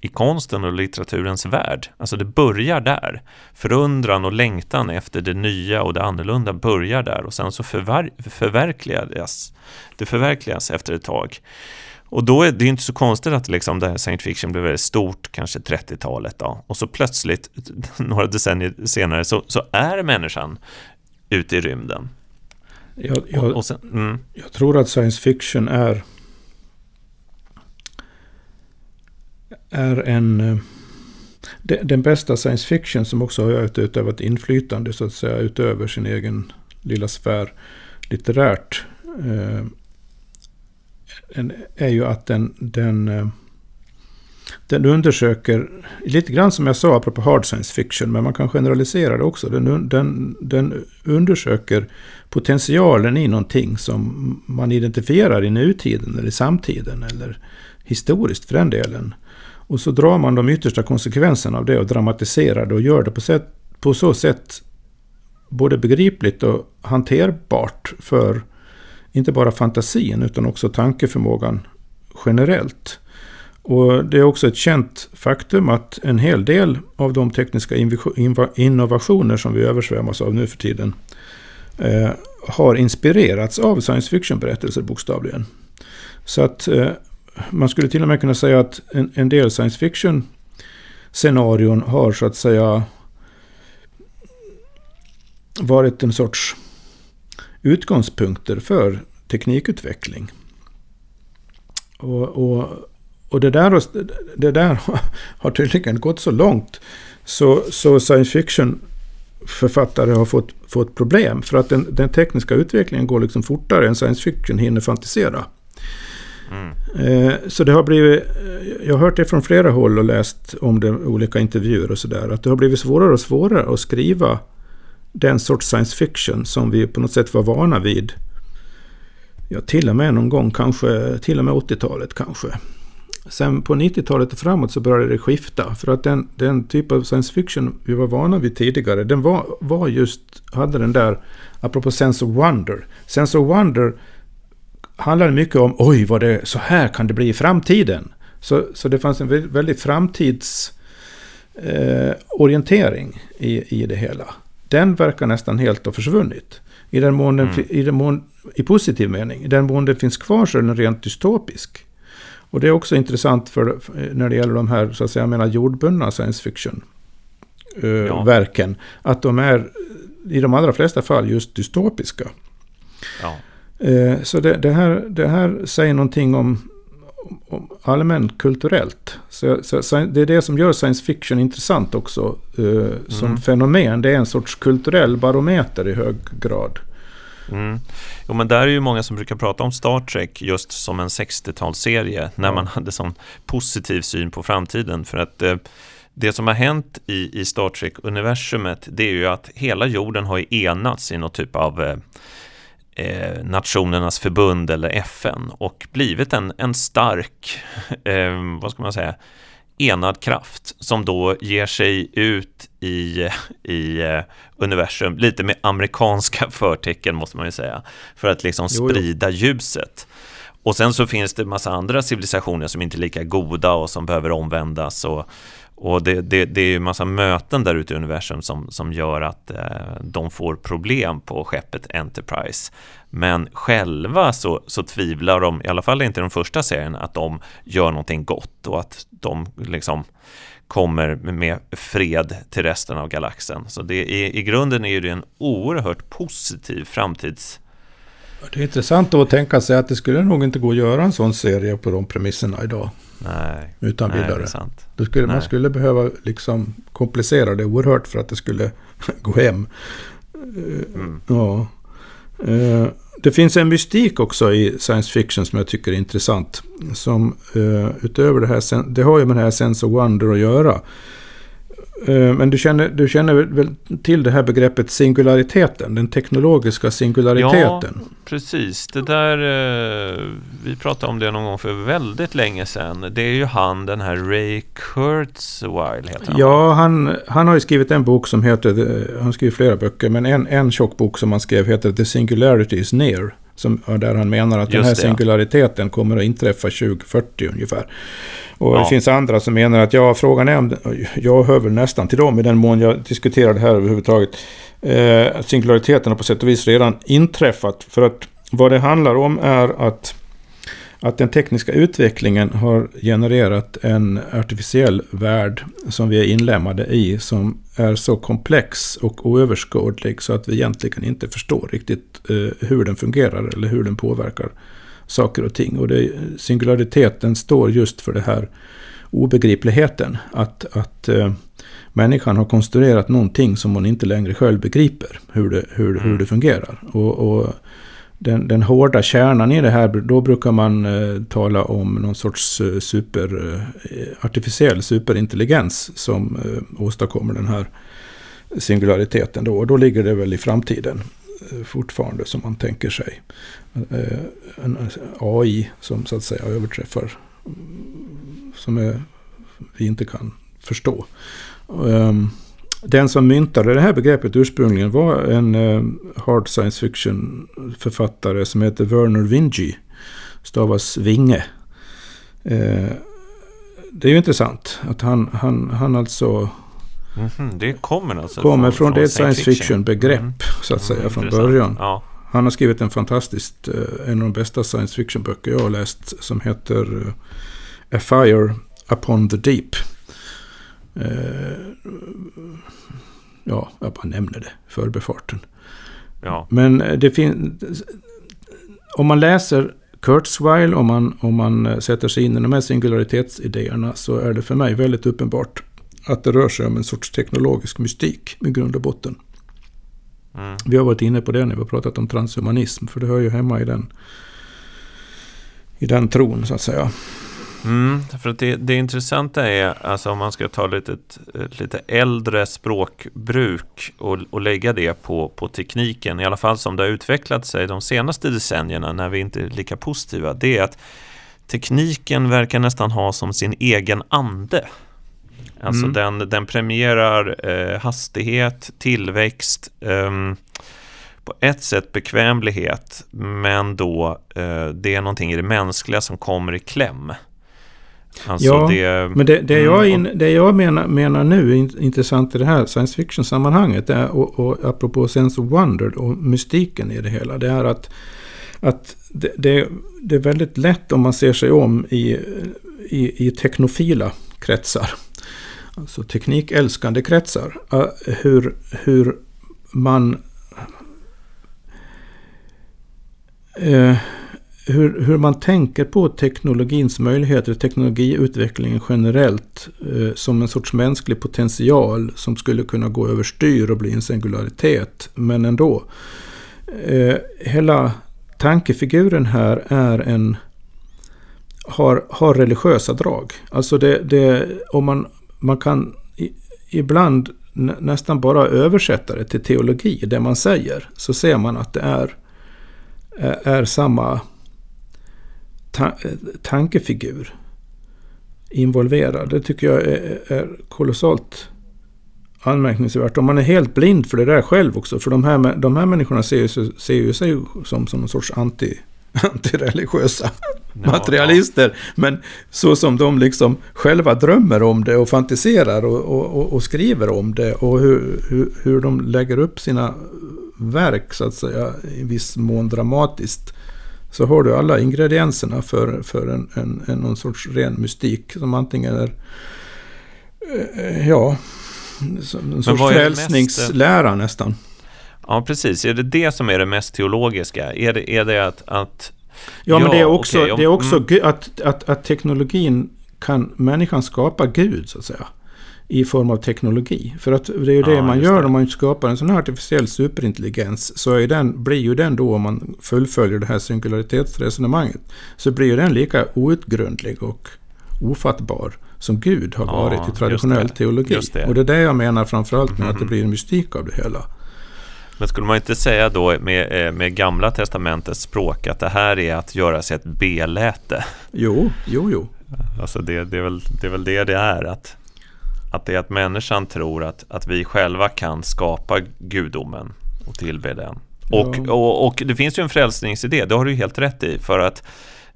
i konsten och litteraturens värld. Alltså det börjar där. Förundran och längtan efter det nya och det annorlunda börjar där och sen så förver förverkligas det förverkligas efter ett tag. Och då är det inte så konstigt att liksom det här science fiction blev väldigt stort, kanske 30-talet då. Och så plötsligt, några decennier senare, så, så är människan ute i rymden. Jag, jag, och, och sen, mm. jag tror att science fiction är är en eh, den bästa science fiction som också har utövat inflytande så att säga utöver sin egen lilla sfär litterärt. Eh, är ju att den, den, eh, den undersöker, lite grann som jag sa apropå hard science fiction, men man kan generalisera det också. Den, den, den undersöker potentialen i någonting som man identifierar i nutiden eller i samtiden eller historiskt för den delen. Och så drar man de yttersta konsekvenserna av det och dramatiserar det och gör det på, sätt, på så sätt både begripligt och hanterbart för inte bara fantasin utan också tankeförmågan generellt. Och det är också ett känt faktum att en hel del av de tekniska innovationer som vi översvämmas av nu för tiden eh, har inspirerats av science fiction-berättelser bokstavligen. Så att eh, man skulle till och med kunna säga att en, en del science fiction scenarion har så att säga varit en sorts utgångspunkter för teknikutveckling. Och, och, och det, där, det där har tydligen gått så långt så, så science fiction författare har fått, fått problem. För att den, den tekniska utvecklingen går liksom fortare än science fiction hinner fantisera. Mm. Eh, så det har blivit, jag har hört det från flera håll och läst om det olika intervjuer och sådär. Att det har blivit svårare och svårare att skriva den sorts science fiction som vi på något sätt var vana vid. Ja, till och med någon gång kanske, till och med 80-talet kanske. Sen på 90-talet och framåt så började det skifta. För att den, den typ av science fiction vi var vana vid tidigare, den var, var just, hade den där, apropå sense of wonder. Sense of wonder handlade mycket om, oj, vad det, så här kan det bli i framtiden. Så, så det fanns en väldigt framtidsorientering eh, i, i det hela. Den verkar nästan helt ha försvunnit. I den mån den, mm. i, den mån, i positiv mening. I den mån den finns kvar så är den rent dystopisk. Och det är också intressant för, när det gäller de här, så att säga, jag menar jordbundna science fiction-verken. Uh, ja. Att de är i de allra flesta fall just dystopiska. Ja. Uh, så det, det, här, det här säger någonting om, om allmänt kulturellt. Så, så, det är det som gör science fiction intressant också uh, som mm. fenomen. Det är en sorts kulturell barometer i hög grad. Mm. Jo, men där är ju många som brukar prata om Star Trek just som en 60-talsserie när man hade sån positiv syn på framtiden. För att eh, det som har hänt i, i Star Trek-universumet det är ju att hela jorden har enats i något typ av eh, eh, Nationernas förbund eller FN och blivit en, en stark, eh, vad ska man säga, enad kraft som då ger sig ut i, i eh, universum, lite med amerikanska förtecken måste man ju säga, för att liksom sprida jo, jo. ljuset. Och sen så finns det massa andra civilisationer som inte är lika goda och som behöver omvändas och, och det, det, det är ju massa möten där ute i universum som, som gör att eh, de får problem på skeppet Enterprise. Men själva så, så tvivlar de, i alla fall inte i den första serien, att de gör någonting gott och att de liksom kommer med fred till resten av galaxen. Så det är, i grunden är det en oerhört positiv framtids... Det är intressant att tänka sig att det skulle nog inte gå att göra en sån serie på de premisserna idag. Nej, utan nej, vidare. Det skulle, man skulle behöva liksom komplicera det oerhört för att det skulle gå hem. Mm. Ja. Eh, det finns en mystik också i science fiction som jag tycker är intressant. Som uh, utöver det här, det har ju med det här sense of wonder att göra. Uh, men du känner, du känner väl till det här begreppet singulariteten, den teknologiska singulariteten? Ja, precis. Det där, uh, vi pratade om det någon gång för väldigt länge sedan. Det är ju han, den här Ray Kurzweil heter han. Ja, han, han har ju skrivit en bok som heter, han har skrivit flera böcker, men en, en tjock bok som han skrev heter The Singularity is Near. Som, där han menar att Just den här det, singulariteten ja. kommer att inträffa 2040 ungefär. Och ja. det finns andra som menar att ja, frågan är om... Jag hör väl nästan till dem i den mån jag diskuterar det här överhuvudtaget. Eh, singulariteten har på sätt och vis redan inträffat. För att vad det handlar om är att att den tekniska utvecklingen har genererat en artificiell värld som vi är inlämnade i som är så komplex och oöverskådlig så att vi egentligen inte förstår riktigt eh, hur den fungerar eller hur den påverkar saker och ting. Och det, singulariteten står just för det här obegripligheten. Att, att eh, människan har konstruerat någonting som hon inte längre själv begriper hur det, hur, mm. hur det fungerar. Och, och den, den hårda kärnan i det här, då brukar man eh, tala om någon sorts eh, super, eh, artificiell superintelligens som eh, åstadkommer den här singulariteten. Då. Och då ligger det väl i framtiden eh, fortfarande som man tänker sig. Eh, en AI som så att säga överträffar, mm, som är, vi inte kan förstå. Um, den som myntade det här begreppet ursprungligen var en uh, hard science fiction författare som heter Werner Vinge. Stavas Vinge. Uh, det är ju intressant att han, han, han alltså Mm -hmm, det kommer alltså kommer från, från det science fiction-begrepp mm. så att säga mm, från början. Ja. Han har skrivit en fantastiskt, uh, en av de bästa science fiction-böcker jag har läst som heter A Fire Upon the Deep. Eh, ja, jag bara nämner det, förbefarten. Ja. Men det finns... Om man läser Kurzweil, om man, om man sätter sig in i de här singularitetsidéerna, så är det för mig väldigt uppenbart att det rör sig om en sorts teknologisk mystik i grund och botten. Mm. Vi har varit inne på det när vi har pratat om transhumanism, för det hör ju hemma i den, i den tron, så att säga. Mm, för att det, det intressanta är, alltså om man ska ta lite, lite äldre språkbruk och, och lägga det på, på tekniken, i alla fall som det har utvecklat sig de senaste decennierna när vi inte är lika positiva, det är att tekniken verkar nästan ha som sin egen ande. Alltså mm. den, den premierar eh, hastighet, tillväxt, eh, på ett sätt bekvämlighet, men då eh, det är någonting i det mänskliga som kommer i kläm. Alltså ja, det, men det, det, jag, mm, in, det jag menar, menar nu är intressant i det här science fiction-sammanhanget, och, och apropå sense of wonder och mystiken i det hela, det är att, att det, det, det är väldigt lätt om man ser sig om i, i, i teknofila kretsar, alltså teknikälskande kretsar, hur, hur man eh, hur, hur man tänker på teknologins möjligheter, teknologiutvecklingen generellt eh, som en sorts mänsklig potential som skulle kunna gå överstyr och bli en singularitet. Men ändå. Eh, hela tankefiguren här är en har, har religiösa drag. Alltså det, det, om man, man kan i, ibland nästan bara översätta det till teologi, det man säger, så ser man att det är, är samma ta tankefigur involverad. Det tycker jag är, är kolossalt anmärkningsvärt. Om man är helt blind för det där själv också. För de här, de här människorna ser ju, ser ju sig som, som någon sorts anti, antireligiösa ja, materialister. Ja. Men så som de liksom själva drömmer om det och fantiserar och, och, och skriver om det. Och hur, hur, hur de lägger upp sina verk så att säga i viss mån dramatiskt så har du alla ingredienserna för, för en, en, en någon sorts ren mystik som antingen är eh, ja, en sorts frälsningslära mest, nästan. Ja, precis. Är det det som är det mest teologiska? Är det, är det att, att Ja, men det är också, okay, om, det är också mm. att, att, att teknologin kan människan skapa Gud, så att säga i form av teknologi. För att det är ju det ja, man gör det. om man skapar en sån här artificiell superintelligens. Så är den, blir ju den då, om man fullföljer det här singularitetsresonemanget, så blir ju den lika outgrundlig och ofattbar som Gud har varit ja, i traditionell det, teologi. Det. Och det är det jag menar framförallt med att det mhm. blir en mystik av det hela. Men skulle man inte säga då med, eh, med gamla testamentets språk att det här är att göra sig ett beläte? Jo, jo, jo. Alltså det, det, är väl, det är väl det det är. att att det är att människan tror att, att vi själva kan skapa gudomen och tillbe den. Och, och, och, det finns ju en frälsningsidé, det har du helt rätt i. För att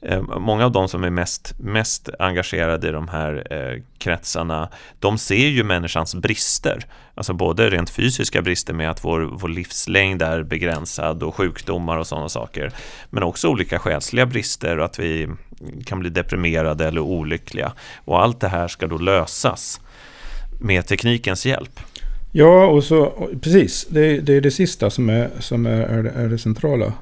eh, många av de som är mest, mest engagerade i de här eh, kretsarna, de ser ju människans brister. Alltså både rent fysiska brister med att vår, vår livslängd är begränsad och sjukdomar och sådana saker. Men också olika själsliga brister och att vi kan bli deprimerade eller olyckliga. Och allt det här ska då lösas med teknikens hjälp. Ja, och så precis. Det, det är det sista som är, som är, är, det, är det centrala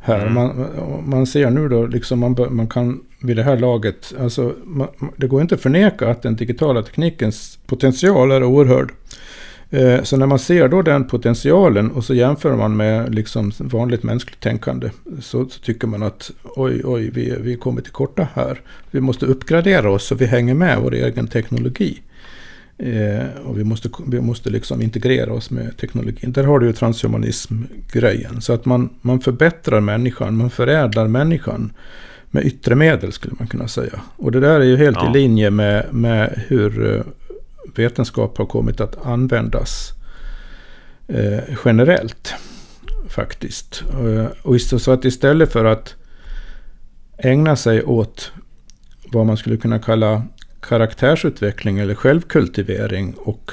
här. Mm. Man, man ser nu då, liksom man, man kan vid det här laget, alltså man, det går inte att förneka att den digitala teknikens potential är oerhörd. Eh, så när man ser då den potentialen och så jämför man med liksom vanligt mänskligt tänkande så, så tycker man att oj, oj, vi, vi kommer till korta här. Vi måste uppgradera oss så vi hänger med vår egen teknologi. Eh, och vi måste, vi måste liksom integrera oss med teknologin. Där har du ju transhumanism-grejen. Så att man, man förbättrar människan, man förädlar människan med yttre medel skulle man kunna säga. Och det där är ju helt ja. i linje med, med hur eh, vetenskap har kommit att användas eh, generellt. Faktiskt. Eh, och så att istället för att ägna sig åt vad man skulle kunna kalla karaktärsutveckling eller självkultivering och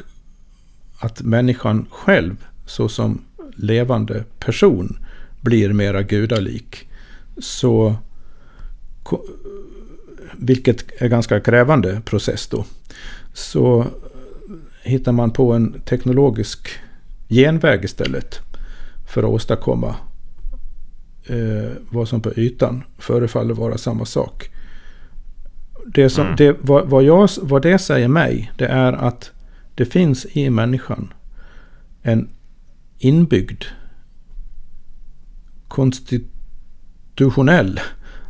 att människan själv såsom levande person blir mera gudalik. Så, vilket är ganska krävande process då. Så hittar man på en teknologisk genväg istället. För att åstadkomma eh, vad som på ytan förefaller vara samma sak. Det, som, Mm. det, vad, vad, jag, vad det säger mig, det är att det finns i människan en inbyggd konstitutionell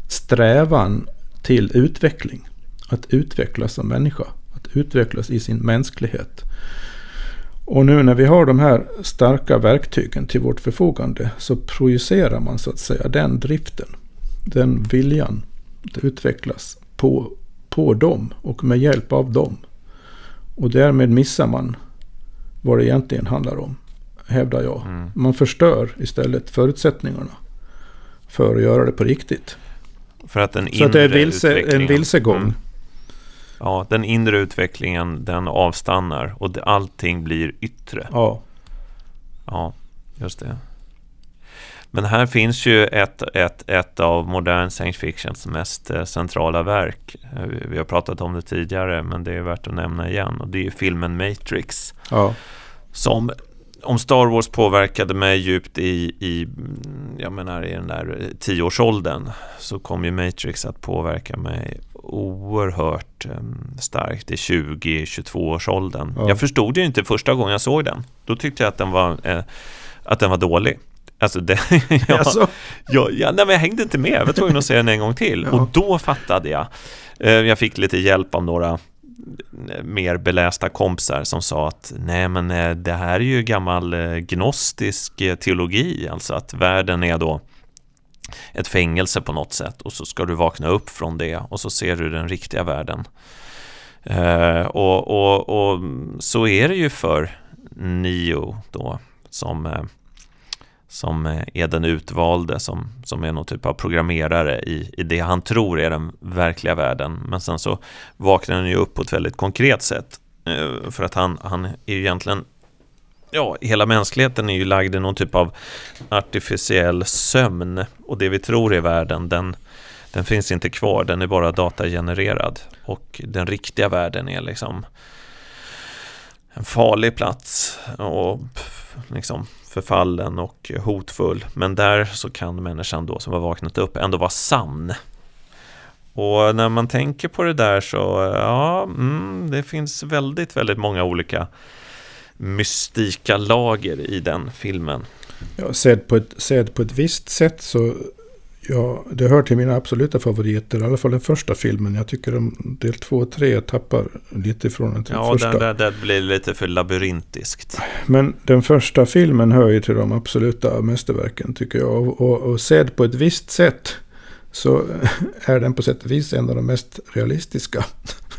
strävan till utveckling. Att utvecklas som människa. Att utvecklas i sin mänsklighet. Och nu när vi har de här starka verktygen till vårt förfogande så projicerar man så att säga den driften. Den viljan att utvecklas på, på dem och med hjälp av dem. Och därmed missar man vad det egentligen handlar om, hävdar jag. Mm. Man förstör istället förutsättningarna för att göra det på riktigt. För att den Så att det är inre vilse, en vilsegång. Mm. Ja, den inre utvecklingen den avstannar och allting blir yttre. Ja. Ja, just det. Men här finns ju ett, ett, ett av modern science fictions mest eh, centrala verk. Eh, vi- har pratat om det tidigare, men det är värt att nämna igen. Och det är filmen Matrix. ja. Som, om Star Wars påverkade mig djupt i, i, jag menar, i den där eh, tioårsåldern så kom ju Matrix att påverka mig oerhört um, starkt i 20-22-årsåldern. Ja. Jag förstod ju inte första gången jag såg den. Då tyckte jag att den var, eh, att den var dålig. Alltså det, ja, Alltså, ja, ja, nej, men jag hängde inte med, jag var tvungen att se den en gång till. Ja. Och då fattade jag. Eh, Jag fick lite hjälp av några eh, mer belästa kompisar som sa att nej men eh, det här är ju gammal gnostisk teologi, alltså att världen är då ett fängelse på något sätt och så ska du vakna upp från det och så ser du den riktiga världen. Och, och, och så är det ju för Neo då som som eh, är den utvalde, som, som är någon typ av programmerare i, i det han tror är den verkliga världen. Men sen så vaknar han ju upp på ett väldigt konkret sätt. Eh, för att han, han är ju egentligen, ja, hela mänskligheten är ju lagd i någon typ av artificiell sömn. Och det vi tror är världen, den, den finns inte kvar, den är bara datagenererad. Och den riktiga världen är liksom en farlig plats och liksom förfallen och hotfull. Men där så kan människan då som har vaknat upp ändå vara sann. Och när man tänker på det där så, ja, mm, det finns väldigt, väldigt många olika mystika lager i den filmen. ja, sedd, på ett, sedd på ett visst sätt så ja, det hör till mina absoluta favoriter. I alla fall den första filmen. Jag tycker om del två och tre tappar lite ifrån den Ja, första. den där, där blir lite för labyrintiskt. Men den första filmen hör ju till de absoluta mästerverken tycker jag. Och, och, och sedd på ett visst sätt så är den på sätt och vis en av de mest realistiska.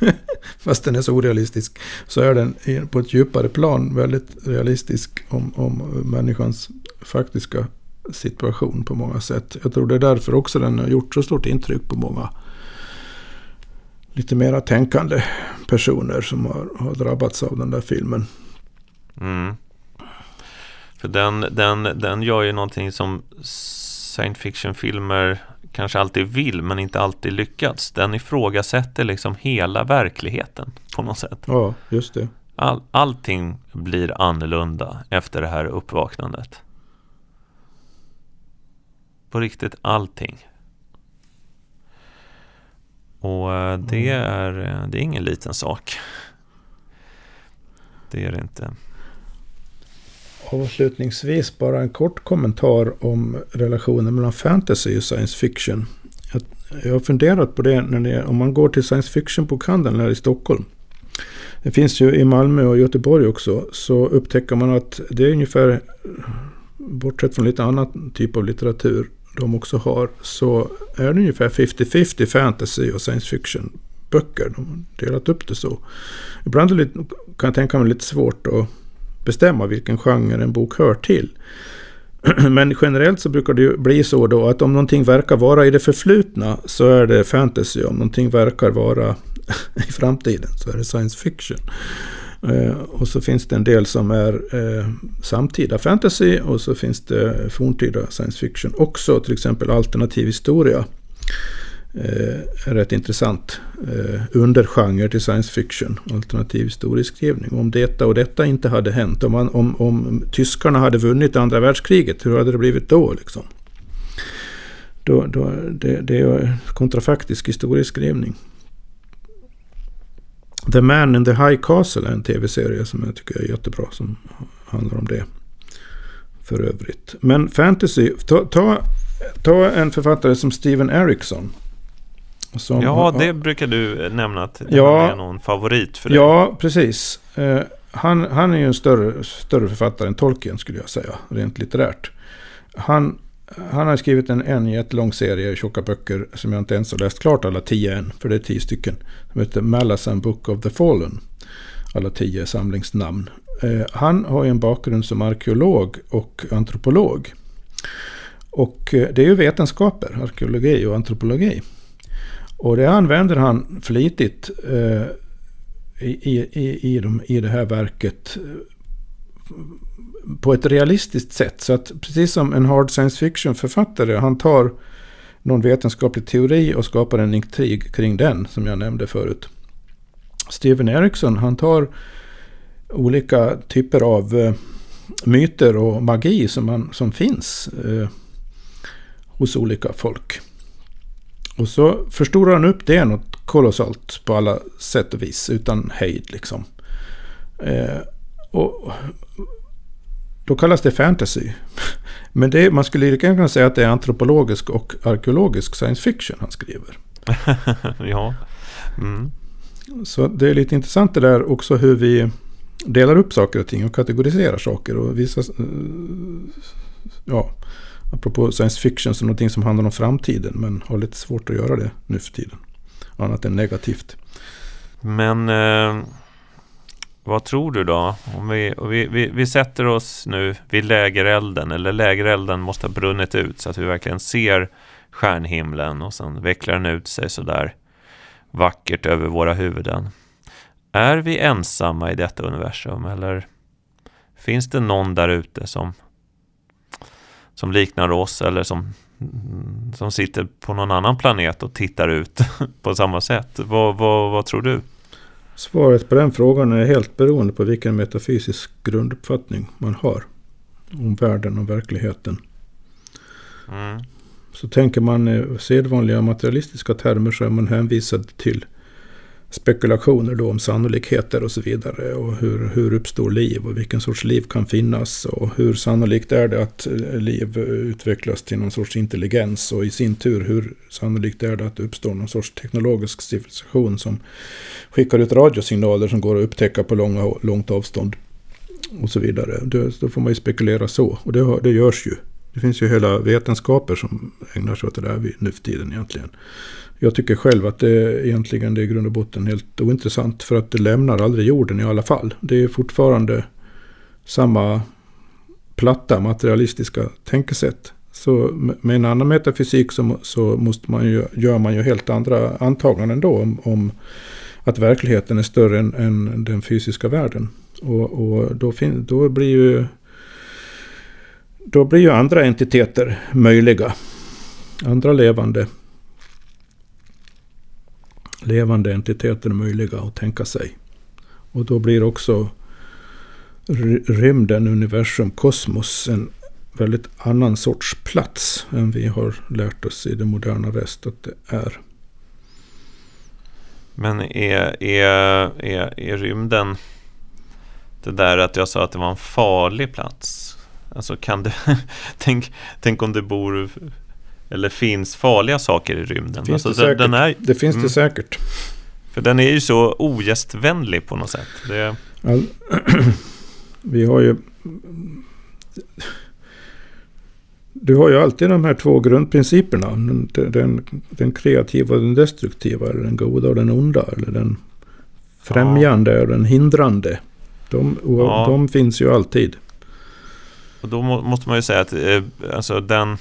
Fast den är så orealistisk. Så är den på ett djupare plan väldigt realistisk om, om människans faktiska situation på många sätt. Jag tror det är därför också den har gjort så stort intryck på många lite mera tänkande personer som har, har drabbats av den där filmen. Mm. För den, den, den gör ju någonting som science fiction-filmer kanske alltid vill men inte alltid lyckats. Den ifrågasätter liksom hela verkligheten på något sätt. Ja, just det. All, allting blir annorlunda efter det här uppvaknandet. På riktigt allting. Och eh, det är, eh, det är ingen liten sak. Det är det inte. Avslutningsvis bara en kort kommentar om relationen mellan fantasy och science fiction. Jag, jag har funderat på det när det, om man går till science fiction-bokhandeln här i Stockholm. Det finns ju i Malmö och Göteborg också. Så upptäcker man att det är ungefär, bortsett från lite annan typ av litteratur de också har, så är det ungefär 50-50 fantasy och science fiction böcker. De har delat upp det så. Ibland är det lite, kan jag tänka mig lite svårt att bestämma vilken genre en bok hör till. Men generellt så brukar det ju bli så då att om någonting verkar vara i det förflutna så är det fantasy. Om någonting verkar vara i framtiden så är det science fiction. Eh, och så finns det en del som är eh, samtida fantasy och så finns det forntida science fiction också. Till exempel alternativ historia eh, rätt intressant eh, undergenre till science fiction, alternativ historieskrivning. Om detta och detta inte hade hänt, om, man, om, om tyskarna hade vunnit andra världskriget, hur hade det blivit då? Liksom? Då, då, det, det är kontrafaktisk historieskrivning. The Man in the High Castle är en tv-serie som jag tycker är jättebra. Som handlar om det. För övrigt. Men fantasy. Ta, ta, ta en författare som Steven Erickson. Som, ja, det brukar du nämna att det ja, är någon favorit för dig. Ja, precis. Uh, han, han är ju en större, större författare än Tolkien skulle jag säga, rent litterärt. Han han har skrivit en, en jättelång serie tjocka böcker som jag inte ens har läst klart alla tio än, för det är tio stycken. Som heter Malazan Book of the Fallen. Alla tio samlingsnamn. Eh, han har ju en bakgrund som arkeolog och antropolog. Och eh, det är ju vetenskaper, arkeologi och antropologi. Och det använder han flitigt eh, i, i, i, de, i det här verket på ett realistiskt sätt. Så att precis som en hard science fiction-författare, han tar någon vetenskaplig teori och skapar en intrig kring den, som jag nämnde förut. Steven Erickson, han tar olika typer av eh, myter och magi som, man, som finns eh, hos olika folk. Och så förstorar han upp det något kolossalt på alla sätt och vis, utan hejd liksom. Eh, och då kallas det fantasy. Men det, man skulle lika kunna säga att det är antropologisk och arkeologisk science fiction han skriver. ja. Mm. Så det är lite intressant det där också hur vi delar upp saker och ting och kategoriserar saker. Och vissa, eh, ja, apropå science fiction som någonting som handlar om framtiden. Men har lite svårt att göra det nu för tiden. Annat än negativt. Men... Eh vad tror du då? Om vi, vi, vi, vi, sätter oss nu vid lägerelden, eller lägerelden måste ha brunnit ut så att vi verkligen ser stjärnhimlen och sen vecklar den ut sig sådär vackert över våra huvuden. Är vi ensamma i detta universum eller finns det någon där ute som, som liknar oss eller som, som sitter på någon annan planet och tittar ut på samma sätt? Vad, vad, vad tror du? Svaret på den frågan är helt beroende på vilken metafysisk grunduppfattning man har om världen och verkligheten. Mm. Så tänker man i sedvanliga materialistiska termer så är man hänvisad till spekulationer då om sannolikheter och så vidare. Och hur, hur uppstår liv och vilken sorts liv kan finnas. Och hur sannolikt är det att eh, liv utvecklas till någon sorts intelligens. Och i sin tur hur sannolikt är det att det uppstår någon sorts teknologisk civilisation som skickar ut radiosignaler som går att upptäcka på långa, långt avstånd. Och så vidare. Det, då får man ju spekulera så. Och det, det görs ju. Det finns ju hela vetenskaper som ägnar sig åt det där nu för tiden egentligen. Jag tycker själv att det egentligen det är i grund och botten helt ointressant. För att det lämnar aldrig jorden i alla fall. Det är fortfarande samma platta materialistiska tänkesätt. Så med en annan metafysik så, så måste man ju, gör man ju helt andra antaganden då om, om att verkligheten är större än, än den fysiska världen. Och, och då, fin, då, blir ju, då blir ju andra entiteter möjliga. Andra levande levande entiteter möjliga att tänka sig. Och då blir också rymden, universum, kosmos en väldigt annan sorts plats än vi har lärt oss i det moderna väst att det är. Men är, är, är, är rymden det där att jag sa att det var en farlig plats? Alltså kan det, tänk, tänk om det bor eller finns farliga saker i rymden. Finns alltså, det, den, den är, det finns mm, det säkert. För den är ju så ogästvänlig på något sätt. Det... All, vi har ju... Du har ju alltid de här två grundprinciperna. Den, den, den kreativa och den destruktiva. Eller den goda och den onda. Eller den främjande ja. och den hindrande. De, ja. de finns ju alltid. Och då måste man ju säga att eh, alltså den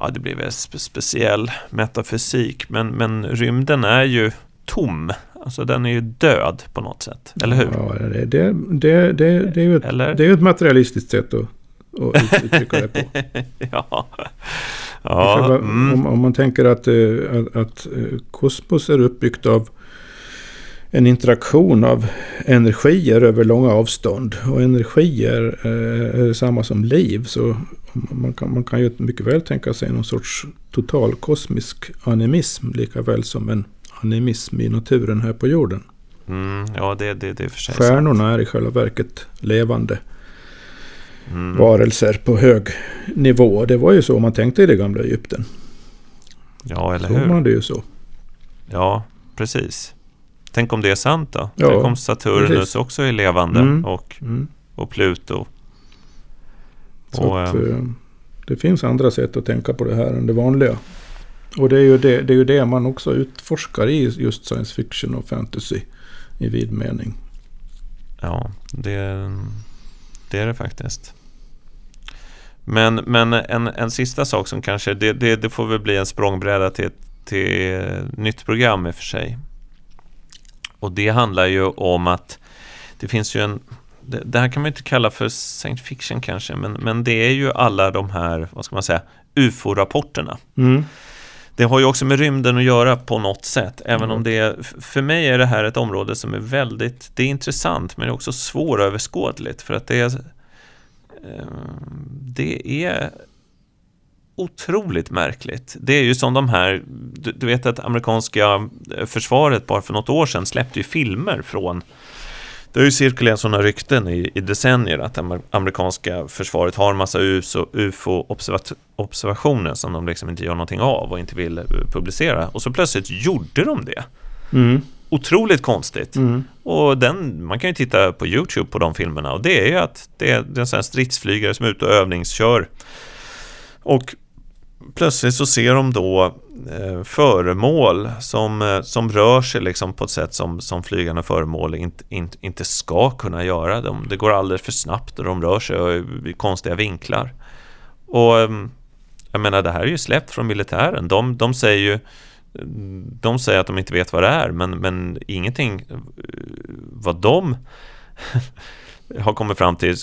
ja, det blir väl speciell metafysik, men, men rymden är ju tom. Alltså den är ju död på något sätt, eller hur? Ja, det, det, det, det, det är ju ett, det är ett materialistiskt sätt att att uttrycka det på. ja. Ja, Själva, mm. om, om, man tänker att, eh, att, att eh, kosmos är uppbyggt av en interaktion av energier över långa avstånd. Och energier eh, är samma som liv. Så man kan, man kan ju mycket väl tänka sig någon sorts total kosmisk animism. Lika väl som en animism i naturen här på jorden. Mm, ja, det, det, det är för sig Stjärnorna sant. är i själva verket levande mm. varelser på hög nivå. Det var ju så man tänkte i det gamla Egypten. Ja, eller så hur? man det ju så. Ja, precis. Tänk om det är sant då? Ja, Tänk om Saturnus precis. också är levande mm. Och, mm. och Pluto. Och, att, äh, det finns andra sätt att tänka på det här än det vanliga. Och det är ju det, det, är ju det man också utforskar i just science fiction och fantasy i vid mening. Ja, det, det är det faktiskt. Men, men en, en sista sak som kanske, det, det, det får väl bli en språngbräda till till nytt program i och för sig. Och det handlar ju om att det finns ju en det, det här kan man inte kalla för science fiction kanske, men, men det är ju alla de här, vad ska man säga, UFO-rapporterna. Mm. Det har ju också med rymden att göra på något sätt, även mm. om det är, för mig är det här ett område som är väldigt, det är intressant men det är också svåröverskådligt för att det är, eh, det är otroligt märkligt. Det är ju som de här, du, du, vet att amerikanska försvaret bara för något år sedan släppte ju filmer från det har ju cirkulerat sådana rykten i, i decennier att amerikanska försvaret har en massa UFO-observationer som de liksom inte gör någonting av och inte vill eh, publicera. Och så plötsligt gjorde de det. Mm. Otroligt konstigt. Mm. Och den, man kan ju titta på YouTube på de filmerna och det är ju att det är, det är en stridsflygare som är ute och övningskör. Och plötsligt så ser de då eh, föremål som, eh, som rör sig liksom på ett sätt som, som flygande föremål inte, inte, inte ska kunna göra. De, det går alldeles för snabbt och de rör sig eh, i konstiga vinklar. Och eh, jag menar, det här är ju släppt från militären. De, de säger ju de säger att de inte vet vad det är, men, men ingenting eh, vad de har kommit fram till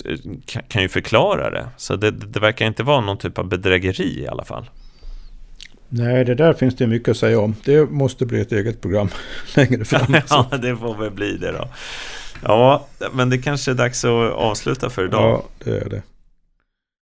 kan ju förklara det. Så det, det verkar inte vara någon typ av bedrägeri i alla fall. Nej, det där finns det mycket att säga om. Det måste bli ett eget program längre fram. ja, det får väl bli det då. Ja, men det kanske är dags att avsluta för idag. Ja, det är det.